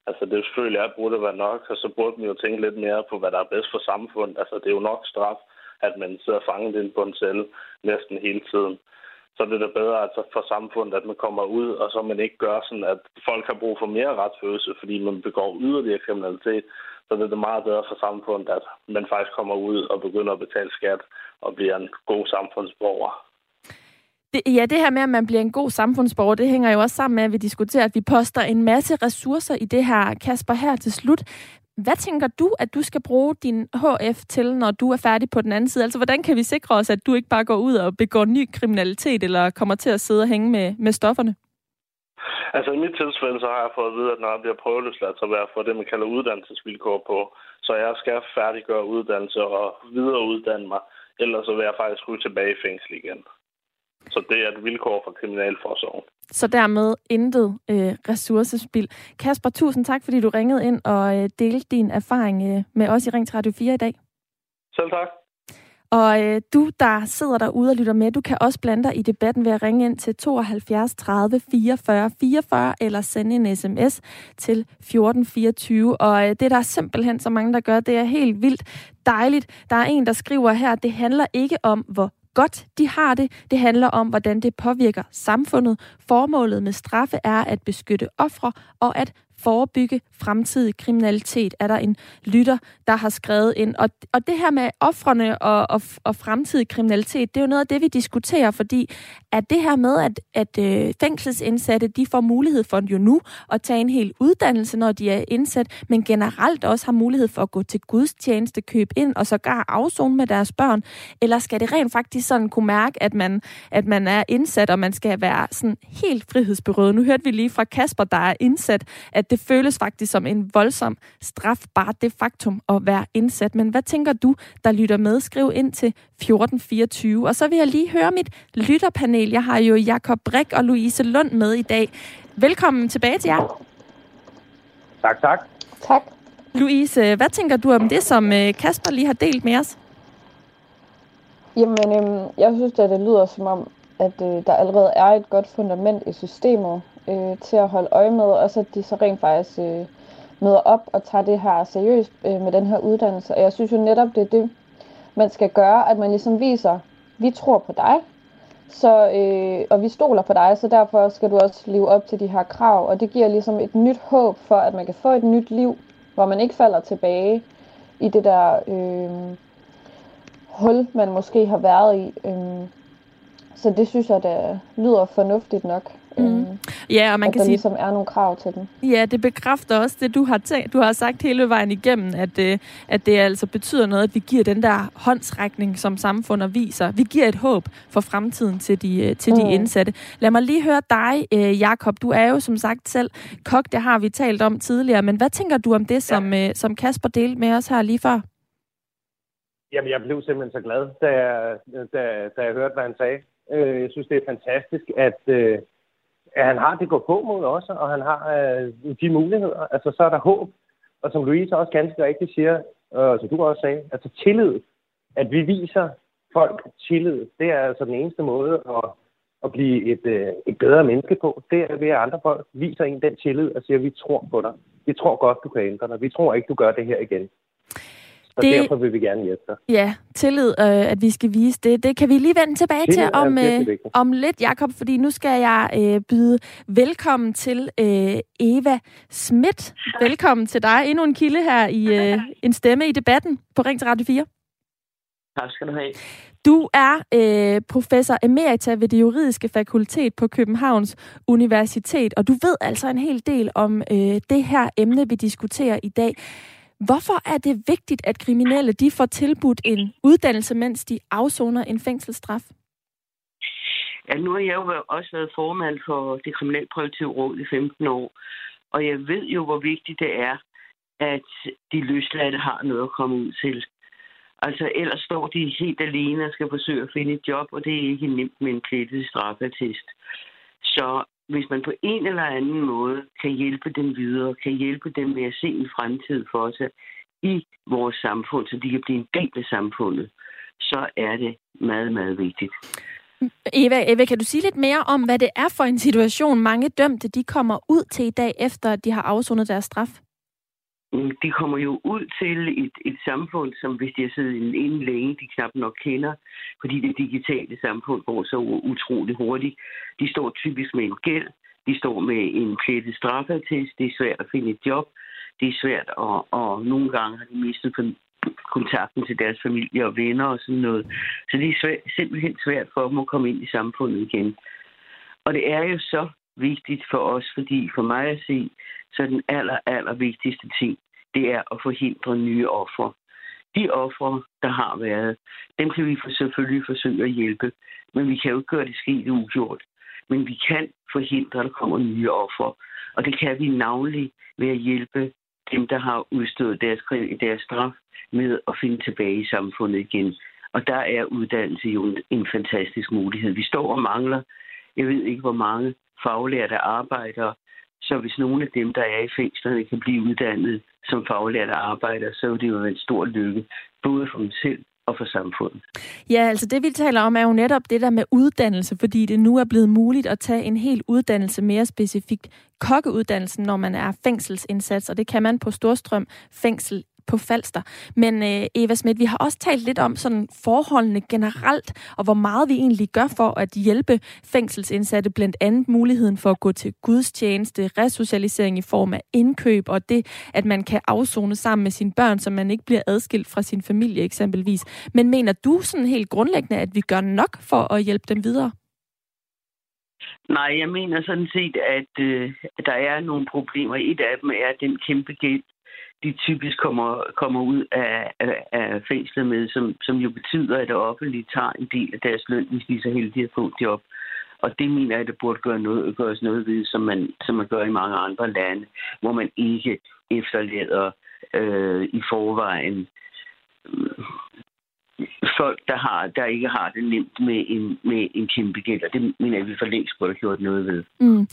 altså, det selvfølgelig er, burde være nok, og så burde man jo tænke lidt mere på, hvad der er bedst for samfundet. Altså, det er jo nok straf, at man sidder fanget ind på en celle næsten hele tiden. Så det er det bedre altså, for samfundet, at man kommer ud, og så man ikke gør sådan, at folk har brug for mere retsfølelse, fordi man begår yderligere kriminalitet. Så det er det meget bedre for samfundet, at man faktisk kommer ud og begynder at betale skat og bliver en god samfundsborger. Det, ja, det her med, at man bliver en god samfundsborger, det hænger jo også sammen med, at vi diskuterer, at vi poster en masse ressourcer i det her. Kasper, her til slut. Hvad tænker du, at du skal bruge din HF til, når du er færdig på den anden side? Altså, hvordan kan vi sikre os, at du ikke bare går ud og begår ny kriminalitet, eller kommer til at sidde og hænge med, med stofferne? Altså i mit tilfælde, så har jeg fået at vide, at når jeg bliver prøveløsladt, så vil jeg få det, man kalder uddannelsesvilkår på. Så jeg skal færdiggøre uddannelse og videreuddanne mig. Ellers så vil jeg faktisk ryge tilbage i fængsel igen. Så det er et vilkår for kriminalforsorgen. Så dermed intet øh, ressourcespil. Kasper, tusind tak, fordi du ringede ind og øh, delte din erfaring øh, med os i Ring 34 4 i dag. Selv tak. Og øh, du, der sidder derude og lytter med, du kan også blande dig i debatten ved at ringe ind til 72 30 44 44 eller sende en sms til 1424. Og øh, det, der er simpelthen så mange, der gør, det er helt vildt dejligt. Der er en, der skriver her, det handler ikke om, hvor godt de har det. Det handler om, hvordan det påvirker samfundet. Formålet med straffe er at beskytte ofre og at forebygge fremtidig kriminalitet, er der en lytter, der har skrevet ind. Og, og det her med offrene og, og, og fremtidig kriminalitet, det er jo noget af det, vi diskuterer, fordi at det her med, at, at øh, fængselsindsatte, de får mulighed for jo nu at tage en hel uddannelse, når de er indsat, men generelt også har mulighed for at gå til gudstjeneste, købe ind og sågar afzone med deres børn, eller skal det rent faktisk sådan kunne mærke, at man, at man er indsat, og man skal være sådan helt frihedsberøvet. Nu hørte vi lige fra Kasper, der er indsat, at det føles faktisk som en voldsom straf, bare det faktum at være indsat. Men hvad tænker du, der lytter med? Skriv ind til 1424. Og så vil jeg lige høre mit lytterpanel. Jeg har jo Jakob Brik og Louise Lund med i dag. Velkommen tilbage til jer. Tak, tak. Tak. Louise, hvad tænker du om det, som øh, Kasper lige har delt med os? Jamen, øhm, jeg synes, at det lyder som om, at øh, der allerede er et godt fundament i systemet øh, til at holde øje med, og så de så rent faktisk øh, møder op og tager det her seriøst øh, med den her uddannelse. Og jeg synes jo netop, det er det, man skal gøre, at man ligesom viser, vi tror på dig, så, øh, og vi stoler på dig, så derfor skal du også leve op til de her krav. Og det giver ligesom et nyt håb for, at man kan få et nyt liv, hvor man ikke falder tilbage i det der øh, hul, man måske har været i. Øh, så det synes jeg, der lyder fornuftigt nok. Mm. Ja, og man at kan der sige, ligesom er nogle krav til dem. ja, det bekræfter også det, du har, tænkt, du har sagt hele vejen igennem, at, øh, at det altså betyder noget, at vi giver den der håndsrækning, som samfundet viser. Vi giver et håb for fremtiden til de, øh, til de Mm. indsatte. Lad mig lige høre dig, øh, Jakob. Du er jo som sagt selv kok, det har vi talt om tidligere, men hvad tænker du om det, som, øh, som Kasper delte med os her lige før? Jamen, jeg blev simpelthen så glad, da jeg, da, da jeg hørte, hvad han sagde. Øh, jeg synes, det er fantastisk, at, øh, at han har det gå på mod også, og han har øh, de muligheder. Altså, så er der håb. Og som Louise også ganske rigtigt siger, og som du også sagde, altså tillid. At vi viser folk tillid, det er altså den eneste måde at, at blive et, øh, et bedre menneske på. Det er ved, at andre folk viser en den tillid og siger, vi tror på dig. Vi tror godt, du kan ændre dig. Vi tror ikke, du gør det her igen. Så Det- derfor vil vi gerne hjælpe dig. Ja, tillid, øh, at vi skal vise det. Det kan vi lige vende tilbage Tillid til om, øh, om lidt, Jakob, fordi nu skal jeg øh, byde velkommen til øh, Eva Schmidt. Velkommen til dig. Endnu en kilde her i øh, en stemme i debatten på Ring til Radio 4. Tak skal du have. Du er øh, professor emerita ved det juridiske fakultet på Københavns Universitet, og du ved altså en hel del om øh, det her emne, vi diskuterer i dag. Hvorfor er det vigtigt, at kriminelle de får tilbudt en uddannelse, mens de afsoner en fængselsstraf? Ja, nu har jeg jo også været formand for det kriminalpræventive råd i 15 år, og jeg ved jo, hvor vigtigt det er, at de løsladte har noget at komme ud til. Altså, ellers står de helt alene og skal forsøge at finde et job, og det er ikke nemt med en plettet straffetest. Så hvis man på en eller anden måde kan hjælpe dem videre, kan hjælpe dem med at se en fremtid for sig i vores samfund, så de kan blive en del af samfundet, så er det meget, meget vigtigt. Eva, Eva, kan du sige lidt mere om, hvad det er for en situation, mange dømte de kommer ud til i dag, efter de har afsonet deres straf? Mm, de kommer jo ud til et, et samfund, som hvis de har siddet inde længe, de knap nok kender, fordi det digitale samfund går så utrolig hurtigt. De står typisk med en gæld, de står med en plettet straffetest, det er svært at finde et job, det er svært, og, og nogle gange har de mistet kontakten til deres familie og venner og sådan noget. Så det er svært, simpelthen svært for dem at komme ind i samfundet igen. Og det er jo så vigtigt for os, fordi for mig at se, så er den aller, aller vigtigste ting, det er at forhindre nye ofre. De ofre, der har været, dem kan vi for- selvfølgelig forsøge at hjælpe, men vi kan jo ikke gøre det sket ugjort. Men vi kan forhindre, at der kommer nye ofre, Og det kan vi navnlig ved at hjælpe dem, der har udstået deres, deres straf, med at finde tilbage i samfundet igen. Og der er uddannelse jo en, en fantastisk mulighed. Vi står og mangler, jeg ved ikke hvor mange faglærte arbejdere, så hvis nogle af dem, der er i fængslerne, kan blive uddannet som faglærte arbejdere, så vil det jo en stor lykke, både for dem selv og for samfundet. Ja, altså det vi taler om er jo netop det der med uddannelse, fordi det nu er blevet muligt at tage en hel uddannelse mere specifikt kokkeuddannelsen, når man er fængselsindsats, og det kan man på Storstrøm Fængsel på Falster. Men øh, Eva Schmidt, vi har også talt lidt om sådan forholdene generelt, og hvor meget vi egentlig gør for at hjælpe fængselsindsatte, blandt andet muligheden for at gå til gudstjeneste, resocialisering i form af indkøb, og det, at man kan afzone sammen med sine børn, så man ikke bliver adskilt fra sin familie eksempelvis. Men mener du sådan helt grundlæggende, at vi gør nok for at hjælpe dem videre? Nej, jeg mener sådan set, at øh, der er nogle problemer. Et af dem er den kæmpe gæld, de typisk kommer, kommer ud af, af, af fængslet med, som, som jo betyder, at det offentlige tager en del af deres løn, hvis de er så heldige at få job. Og det mener jeg, at det burde gøre noget, gøres noget ved, som man, som man gør i mange andre lande, hvor man ikke efterlader øh, i forvejen folk, der, har, der ikke har det nemt med en, med en kæmpe gæld, og det mener jeg, vi for længst burde have gjort noget ved. Mm.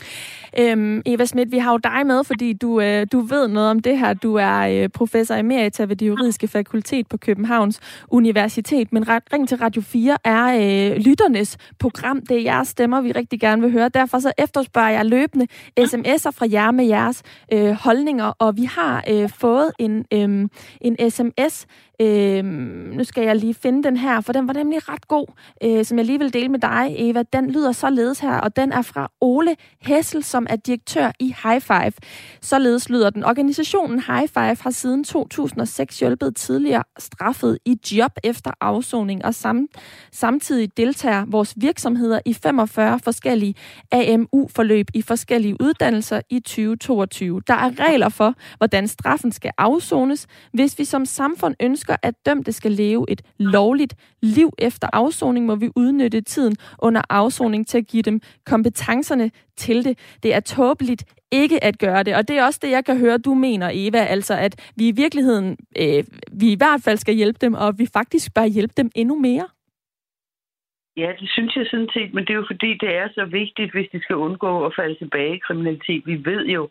Øhm, Eva Schmidt, vi har jo dig med, fordi du, øh, du ved noget om det her. Du er øh, professor emerita ved det juridiske fakultet på Københavns Universitet, men Ring til Radio 4 er øh, lytternes program. Det er jeres stemmer, vi rigtig gerne vil høre. Derfor så efterspørger jeg løbende sms'er fra jer med jeres øh, holdninger, og vi har øh, fået en, øh, en sms Øh, nu skal jeg lige finde den her, for den var nemlig ret god, øh, som jeg lige vil dele med dig, Eva. Den lyder således her, og den er fra Ole Hessel, som er direktør i High Five. Således lyder den. Organisationen High Five har siden 2006 hjulpet tidligere straffet i job efter afsoning, og sam, samtidig deltager vores virksomheder i 45 forskellige AMU-forløb i forskellige uddannelser i 2022. Der er regler for, hvordan straffen skal afsones, hvis vi som samfund ønsker ønsker, at dømte skal leve et lovligt liv efter afsoning, må vi udnytte tiden under afsoning til at give dem kompetencerne til det. Det er tåbeligt ikke at gøre det, og det er også det, jeg kan høre, du mener, Eva, altså at vi i virkeligheden, øh, vi i hvert fald skal hjælpe dem, og vi faktisk bør hjælpe dem endnu mere. Ja, det synes jeg sådan set, men det er jo fordi, det er så vigtigt, hvis de skal undgå at falde tilbage i kriminalitet. Vi ved jo,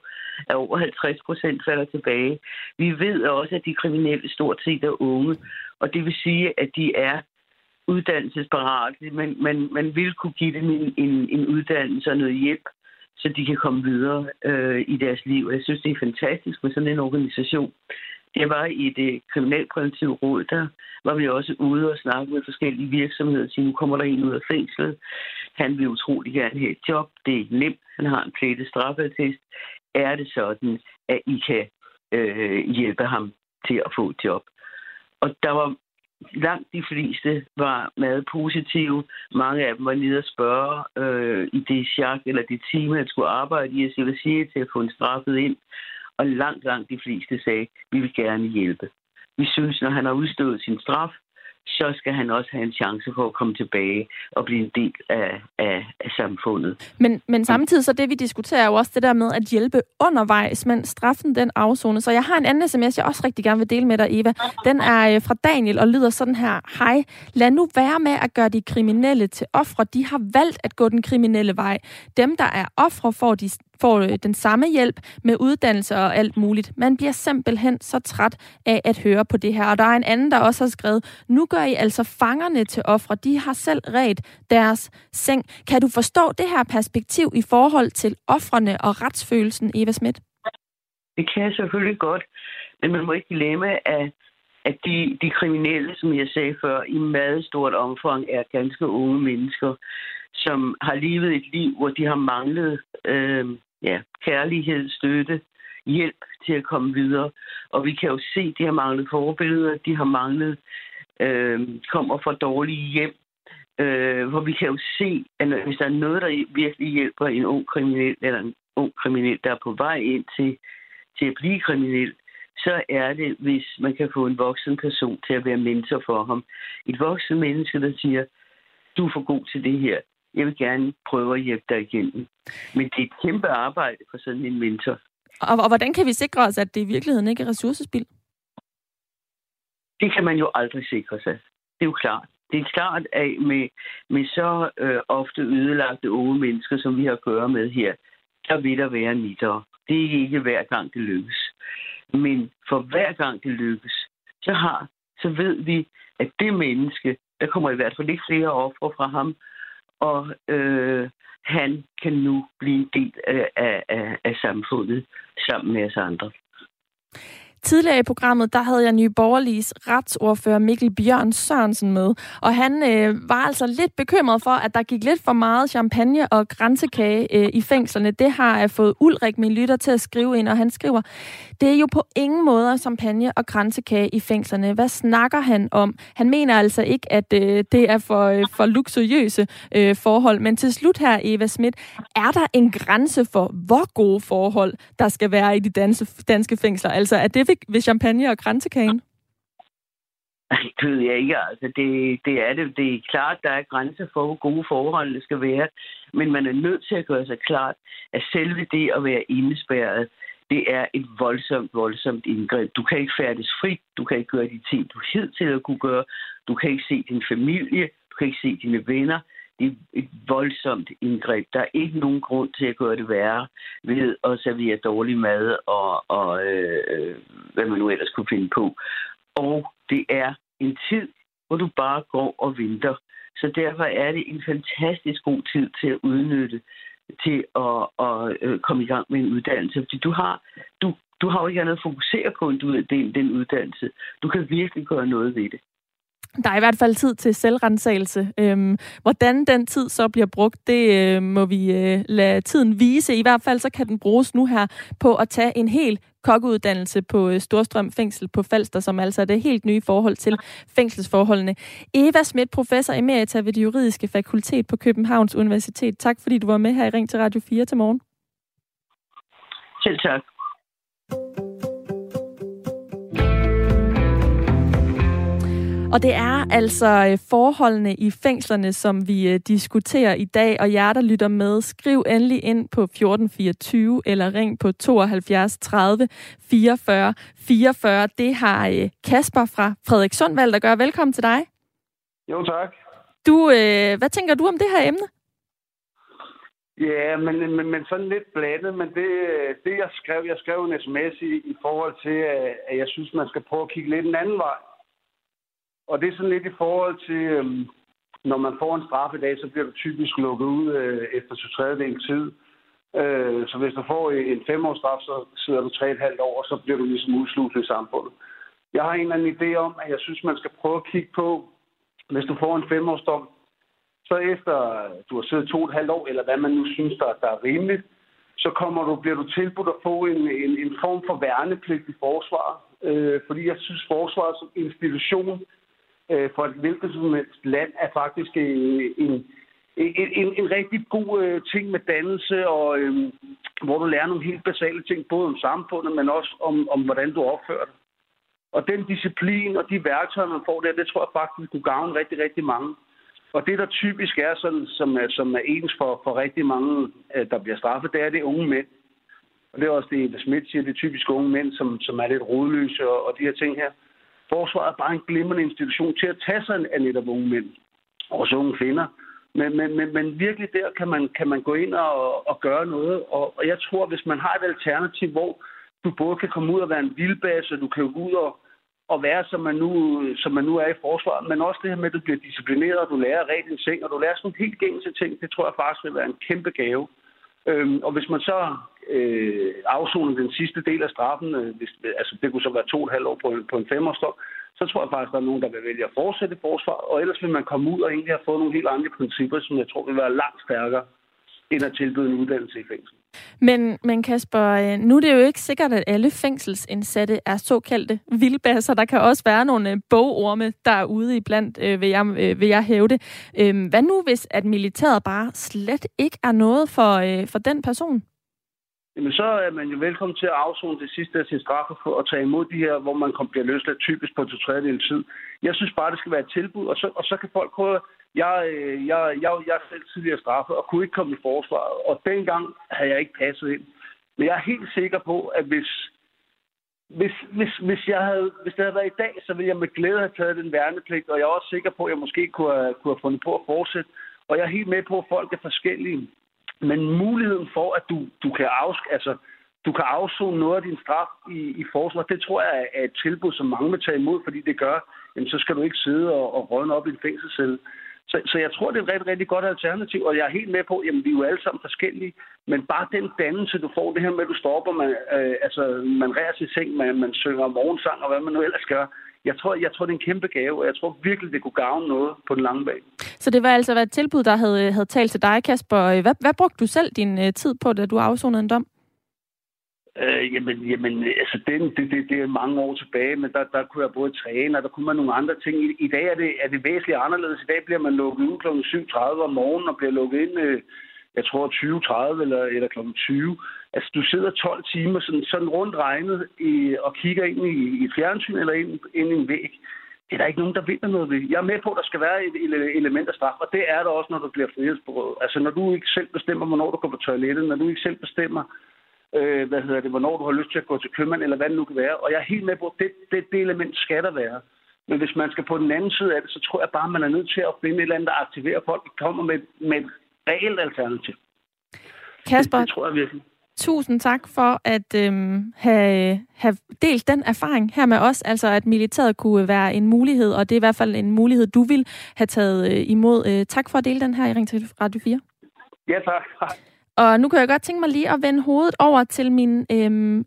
at over 50 procent falder tilbage. Vi ved også, at de kriminelle stort set er unge, og det vil sige, at de er uddannelsesparate, men man, man vil kunne give dem en, en, en uddannelse og noget hjælp, så de kan komme videre øh, i deres liv. Jeg synes, det er fantastisk med sådan en organisation det var i det kriminalpræventive råd, der var vi også ude og snakke med forskellige virksomheder, sige, nu kommer der en ud af fængslet. Han vil utrolig gerne have et job. Det er nemt. Han har en plettet straffetest. Er det sådan, at I kan øh, hjælpe ham til at få et job? Og der var langt de fleste var meget positive. Mange af dem var nede og spørge øh, i det chak eller det team, han skulle arbejde i, at sige til at få en straffet ind. Og langt, langt de fleste sagde, vi vil gerne hjælpe. Vi synes, når han har udstået sin straf, så skal han også have en chance for at komme tilbage og blive en del af, af, af samfundet. Men, men samtidig så det, vi diskuterer, er jo også det der med at hjælpe undervejs, men straffen den afzone. Så jeg har en anden sms, jeg også rigtig gerne vil dele med dig, Eva. Den er øh, fra Daniel og lyder sådan her. Hej, lad nu være med at gøre de kriminelle til ofre. De har valgt at gå den kriminelle vej. Dem, der er ofre, får de får øh, den samme hjælp med uddannelse og alt muligt. Man bliver simpelthen så træt af at høre på det her. Og der er en anden, der også har skrevet, nu gør I altså fangerne til ofre. De har selv ret deres seng. Kan du forstå det her perspektiv i forhold til offrene og retsfølelsen, Eva Schmidt? Det kan jeg selvfølgelig godt, men man må ikke glemme, at, at de, de kriminelle, som jeg sagde før, i meget stort omfang er ganske unge mennesker, som har levet et liv, hvor de har manglet øh, ja, kærlighed, støtte, hjælp til at komme videre. Og vi kan jo se, at de har manglet forbilleder, de har manglet, øh, kommer fra dårlige hjem, øh, hvor vi kan jo se, at hvis der er noget, der virkelig hjælper en ung kriminel, eller en ung kriminel, der er på vej ind til, til at blive kriminel, så er det, hvis man kan få en voksen person til at være mentor for ham. Et voksen menneske, der siger, du er for god til det her. Jeg vil gerne prøve at hjælpe dig igennem. Men det er et kæmpe arbejde for sådan en mentor. Og, og hvordan kan vi sikre os, at det i virkeligheden ikke er ressourcespil? Det kan man jo aldrig sikre sig. Det er jo klart. Det er klart, at med, med så øh, ofte ødelagte unge mennesker, som vi har at gøre med her, der vil der være nitter. Det er ikke hver gang, det lykkes. Men for hver gang det lykkes, så har så ved vi, at det menneske, der kommer i hvert fald ikke flere ofre fra ham, og øh, han kan nu blive en del af, af, af samfundet sammen med os andre. Tidligere i programmet, der havde jeg Nye Borgerliges retsordfører Mikkel Bjørn Sørensen med, og han øh, var altså lidt bekymret for, at der gik lidt for meget champagne og grænsekage øh, i fængslerne. Det har jeg fået Ulrik, min lytter, til at skrive ind, og han skriver, det er jo på ingen måde champagne og grænsekage i fængslerne. Hvad snakker han om? Han mener altså ikke, at øh, det er for, øh, for luksuriøse øh, forhold. Men til slut her, Eva Schmidt, er der en grænse for, hvor gode forhold der skal være i de danske, danske fængsler? Altså, er det ved champagne og kransekagen? Det ved jeg ikke. Altså, det, det er det. Det er klart, der er grænser for, hvor gode forhold det skal være. Men man er nødt til at gøre sig klart, at selve det at være indespærret, det er et voldsomt, voldsomt indgreb. Du kan ikke færdes frit. Du kan ikke gøre de ting, du hed til at kunne gøre. Du kan ikke se din familie. Du kan ikke se dine venner det er et voldsomt indgreb. Der er ikke nogen grund til at gøre det værre ved at servere dårlig mad og, og øh, hvad man nu ellers kunne finde på. Og det er en tid, hvor du bare går og venter. Så derfor er det en fantastisk god tid til at udnytte til at, at øh, komme i gang med en uddannelse. Fordi du har, du, du har jo ikke andet at fokusere på, end du, den, den uddannelse. Du kan virkelig gøre noget ved det. Der er i hvert fald tid til selvrensagelse. Øhm, hvordan den tid så bliver brugt, det øh, må vi øh, lade tiden vise. I hvert fald så kan den bruges nu her på at tage en hel kokkeuddannelse på øh, Storstrøm Fængsel på Falster, som altså er det helt nye forhold til fængselsforholdene. Eva Schmidt, professor emerita ved det juridiske fakultet på Københavns Universitet. Tak fordi du var med her i Ring til Radio 4 til morgen. Selv tak. Og det er altså øh, forholdene i fængslerne, som vi øh, diskuterer i dag, og jer, der lytter med, skriv endelig ind på 1424 eller ring på 72 30 44 44. Det har øh, Kasper fra Frederikssund valgt at gøre. Velkommen til dig. Jo, tak. Du, øh, hvad tænker du om det her emne? Ja, men, men, men sådan lidt blandet, men det, det jeg skrev, jeg skrev en sms i, i forhold til, at jeg synes, man skal prøve at kigge lidt en anden vej. Og det er sådan lidt i forhold til, øhm, når man får en straf i dag, så bliver du typisk lukket ud øh, efter to tredjedel tid. Øh, så hvis du får en femårsstraf, så sidder du tre et halvt år, og så bliver du ligesom udsluset i samfundet. Jeg har en eller anden idé om, at jeg synes, man skal prøve at kigge på, hvis du får en femårsdom, så efter øh, du har siddet to og et halvt år, eller hvad man nu synes, der, der er rimeligt, så kommer du, bliver du tilbudt at få en, en, en form for værnepligt i forsvar. Øh, fordi jeg synes, forsvaret som institution øh, for et hvilket som helst land er faktisk øh, en, en, en, en rigtig god øh, ting med dannelse, og øh, hvor du lærer nogle helt basale ting, både om samfundet, men også om, om hvordan du opfører dig. Og den disciplin og de værktøjer, man får der, det tror jeg faktisk kunne gavne rigtig, rigtig mange. Og det, der typisk er, sådan, som, er, som er ens for, for rigtig mange, øh, der bliver straffet, det er det unge mænd. Og det er også det, Eva Schmidt siger, det er typisk unge mænd, som, som er lidt rodløse og, og de her ting her. Forsvaret er bare en glimrende institution til at tage sig af netop unge mænd. Også unge kvinder. Men, men, men, men virkelig der kan man, kan man gå ind og, og gøre noget. Og, og jeg tror, hvis man har et alternativ, hvor du både kan komme ud og være en vildbase, og du kan gå ud og, og være, som man, nu, som man nu er i forsvaret, men også det her med, at du bliver disciplineret, og du lærer rent ting, og du lærer sådan nogle helt gængse ting, det tror jeg faktisk vil være en kæmpe gave. Øhm, og hvis man så øh, afsoner den sidste del af straffen, øh, hvis, altså det kunne så være to og et halvt år på en, på en femårsdom, så tror jeg faktisk, at der er nogen, der vil vælge at fortsætte forsvar, og ellers vil man komme ud og egentlig have fået nogle helt andre principper, som jeg tror vil være langt stærkere, end at tilbyde en uddannelse i fængsel. Men, men Kasper, øh, nu er det jo ikke sikkert, at alle fængselsindsatte er såkaldte vildbasser. Der kan også være nogle øh, bogorme, der er ude i blandt, øh, vil, jeg, øh, vil jeg hæve det. Øhm, hvad nu, hvis at militæret bare slet ikke er noget for, for den person? Jamen, så er man jo velkommen til at afzone det sidste af sin straf og tage imod de her, hvor man bliver løsladt typisk på to tredjedel tid. Jeg synes bare, det skal være et tilbud, og så, og så kan folk prøve jeg, øh, jeg, jeg, jeg er selv tidligere straffet og kunne ikke komme i forsvaret, og dengang havde jeg ikke passet ind. Men jeg er helt sikker på, at hvis, hvis, hvis, hvis, jeg havde, hvis det havde været i dag, så ville jeg med glæde have taget den værnepligt, og jeg er også sikker på, at jeg måske kunne have, kunne have fundet på at fortsætte. Og jeg er helt med på, at folk er forskellige. Men muligheden for, at du, du kan afsk, altså, du kan afzone noget af din straf i, i forsvar, det tror jeg er et tilbud, som mange vil tage imod, fordi det gør, jamen, så skal du ikke sidde og, og rådne op i en fængselscelle. Så, så jeg tror, det er et rigtig, rigtig godt alternativ, og jeg er helt med på, at vi er jo alle sammen forskellige, men bare den dannelse, du får, det her med, at du stopper, man, øh, altså, man rærer sig seng, man, man synger morgensang, og hvad man nu ellers gør. Jeg tror, jeg tror, det er en kæmpe gave, og jeg tror virkelig, det kunne gavne noget på den lange bane. Så det var altså et tilbud, der havde, øh, havde talt til dig, Kasper. Øh, hvad, hvad brugte du selv din øh, tid på, da du afsonede en dom? Øh, jamen, jamen altså, den, det, det, det er mange år tilbage, men der, der kunne jeg både træne, og der kunne man nogle andre ting. I, i dag er det, er det væsentligt anderledes. I dag bliver man lukket ind kl. 7.30 om morgenen og bliver lukket ind, øh, jeg tror 20.30 eller, eller kl. 20. Altså, du sidder 12 timer sådan, sådan rundt regnet i, og kigger ind i, i fjernsyn eller ind, ind i en væg. Det er der ikke nogen, der vinder noget ved. Jeg er med på, at der skal være et element af straf, og det er der også, når du bliver frihedsberøvet. Altså, når du ikke selv bestemmer, hvornår du går på toilettet, når du ikke selv bestemmer, øh, hvad hedder det, hvornår du har lyst til at gå til købmand, eller hvad det nu kan være. Og jeg er helt med på, at det, det, det element skal der være. Men hvis man skal på den anden side af det, så tror jeg bare, at man er nødt til at finde et eller andet, der aktiverer folk, der kommer med, med et reelt alternativ. Kasper, det, det tror jeg virkelig. Tusind tak for at øhm, have, have delt den erfaring her med os, altså at militæret kunne være en mulighed, og det er i hvert fald en mulighed, du vil have taget øh, imod. Øh, tak for at dele den her i Ring til Radio 4. Ja, tak. Og nu kan jeg godt tænke mig lige at vende hovedet over til min øhm,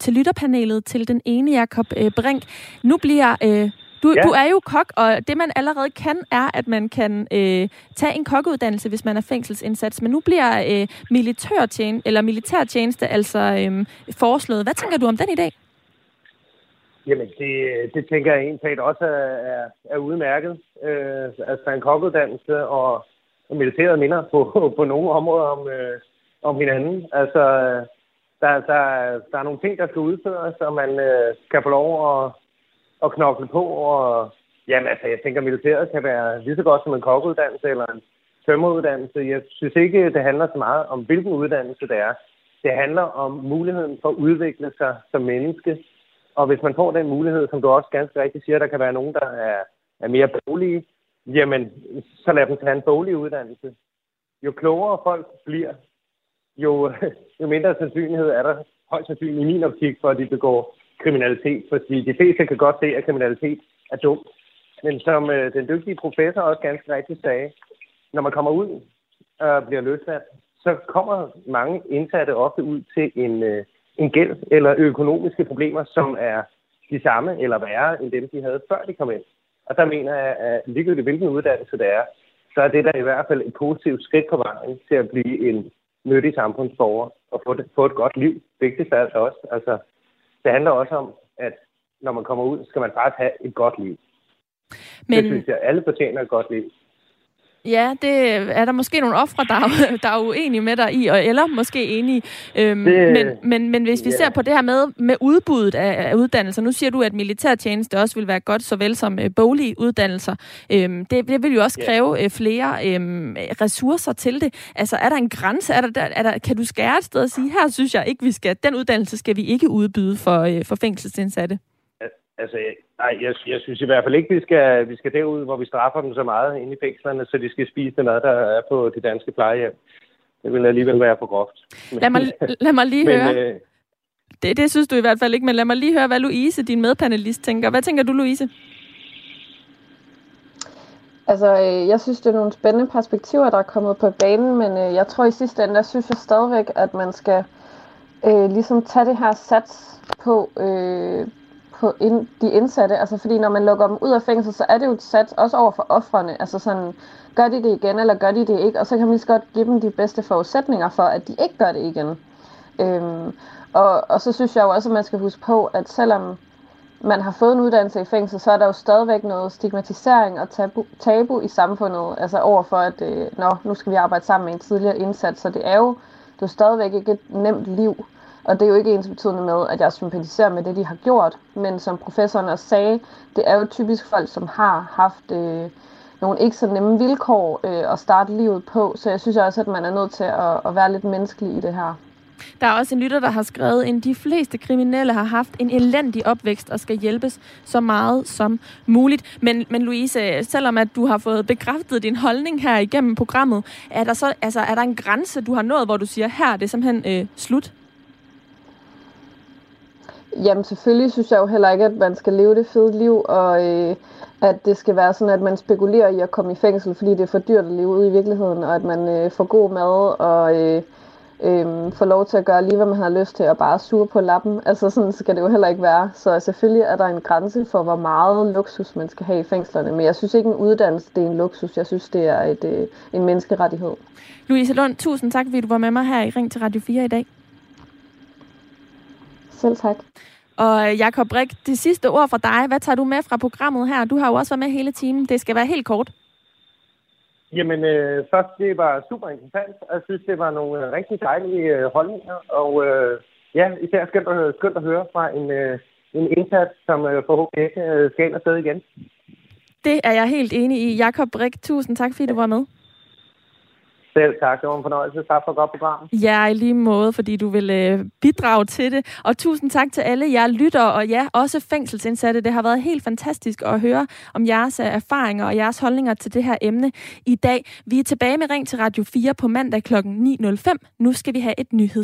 til lytterpanelet, til den ene Jakob øh, Brink. Nu bliver øh, du, ja. du er jo kok, og det man allerede kan, er, at man kan øh, tage en kokkeuddannelse, hvis man er fængselsindsats. Men nu bliver øh, militærtjen, eller militærtjeneste altså øh, foreslået. Hvad tænker du om den i dag? Jamen, det, det tænker jeg egentlig også er, er, er udmærket. Øh, altså en kokkeuddannelse og militæret minder på, på nogle områder om, øh, om hinanden. Altså, der, der, der er nogle ting, der skal udføres, og man øh, kan få lov at, at knokle på. Og, jamen, altså, jeg tænker, at militæret kan være lige så godt som en kokkeuddannelse eller en tømmeruddannelse. Jeg synes ikke, det handler så meget om, hvilken uddannelse det er. Det handler om muligheden for at udvikle sig som menneske. Og hvis man får den mulighed, som du også ganske rigtigt siger, der kan være nogen, der er, er mere bolige, Jamen, så lad dem tage en boglig uddannelse. Jo klogere folk bliver, jo, jo mindre sandsynlighed er der højst sandsynligt i min optik for, at de begår kriminalitet. Fordi de fleste kan godt se, at kriminalitet er dumt. Men som øh, den dygtige professor også ganske rigtigt sagde, når man kommer ud og bliver løsladt, så kommer mange indsatte ofte ud til en, øh, en gæld eller økonomiske problemer, som er de samme eller værre end dem, de havde før de kom ind. Og der mener jeg, at ligegyldigt hvilken uddannelse det er, så er det der i hvert fald et positivt skridt på vejen til at blive en nyttig samfundsborger og få, det, få et godt liv. Vigtigst er altså også. Altså, det handler også om, at når man kommer ud, skal man faktisk have et godt liv. Men... Det synes jeg, alle fortjener et godt liv. Ja, det er der måske nogle ofre, der, er, der er uenige med dig i, eller måske enige. Øhm, det, men, men, men hvis vi yeah. ser på det her med, med udbuddet af, af uddannelser, nu siger du, at militærtjeneste også vil være godt, såvel som øh, boglige uddannelser. Øhm, det, det vil jo også kræve øh, flere øh, ressourcer til det. Altså, er der en grænse? Er der, er der, kan du skære et sted og sige, her synes jeg ikke, vi skal, den uddannelse skal vi ikke udbyde for, øh, for fængselsindsatte? Altså, nej, jeg, jeg synes i hvert fald ikke, vi skal, vi skal derud, hvor vi straffer dem så meget inde i fængslerne, så de skal spise det mad, der er på de danske plejehjem. Det vil alligevel være for groft. Lad mig, lad mig lige men, høre. Øh, det, det synes du i hvert fald ikke, men lad mig lige høre, hvad Louise, din medpanelist, tænker. Hvad tænker du, Louise? Altså, øh, jeg synes, det er nogle spændende perspektiver, der er kommet på banen, men øh, jeg tror i sidste ende, der synes jeg stadigvæk, at man skal øh, ligesom tage det her sats på, øh, på ind, de indsatte. Altså fordi når man lukker dem ud af fængsel, så er det jo et sats også over for offrene. Altså sådan, gør de det igen, eller gør de det ikke? Og så kan man lige så godt give dem de bedste forudsætninger for, at de ikke gør det igen. Øhm, og, og så synes jeg jo også, at man skal huske på, at selvom man har fået en uddannelse i fængsel, så er der jo stadigvæk noget stigmatisering og tabu, tabu i samfundet, altså overfor, at øh, nå, nu skal vi arbejde sammen med en tidligere indsats, så det er jo, det er jo stadigvæk ikke et nemt liv og det er jo ikke ens betydende med, at jeg sympatiserer med det, de har gjort. Men som professoren også sagde, det er jo typisk folk, som har haft øh, nogle ikke så nemme vilkår øh, at starte livet på. Så jeg synes også, at man er nødt til at, at være lidt menneskelig i det her. Der er også en lytter, der har skrevet, at de fleste kriminelle har haft en elendig opvækst og skal hjælpes så meget som muligt. Men, men Louise, selvom at du har fået bekræftet din holdning her igennem programmet, er der så altså, er der en grænse, du har nået, hvor du siger, her er det simpelthen øh, slut? Jamen selvfølgelig synes jeg jo heller ikke, at man skal leve det fede liv, og øh, at det skal være sådan, at man spekulerer i at komme i fængsel, fordi det er for dyrt at leve ude i virkeligheden, og at man øh, får god mad og øh, øh, får lov til at gøre lige, hvad man har lyst til, og bare suge på lappen. Altså sådan skal det jo heller ikke være. Så selvfølgelig er der en grænse for, hvor meget luksus man skal have i fængslerne, men jeg synes ikke, en uddannelse det er en luksus. Jeg synes, det er et, øh, en menneskerettighed. Louise Lund, tusind tak, fordi du var med mig her i Ring til Radio 4 i dag. Selv tak. Og øh, Jakob Rik, det sidste ord fra dig. Hvad tager du med fra programmet her? Du har jo også været med hele timen. Det skal være helt kort. Jamen, øh, først, det var super interessant. Jeg synes, det var nogle øh, rigtig dejlige øh, holdninger. Og øh, ja, især skønt at, skønt at høre fra en, øh, en indsats, som øh, forhåbentlig ikke øh, skal ind og sted igen. Det er jeg helt enig i. Jakob Rik, tusind tak, fordi du var med. Selv tak. Det var en fornøjelse. Tak for et godt program. Ja, i lige måde, fordi du vil øh, bidrage til det. Og tusind tak til alle jer lytter, og ja, også fængselsindsatte. Det har været helt fantastisk at høre om jeres øh, erfaringer og jeres holdninger til det her emne i dag. Vi er tilbage med Ring til Radio 4 på mandag kl. 9.05. Nu skal vi have et nyheds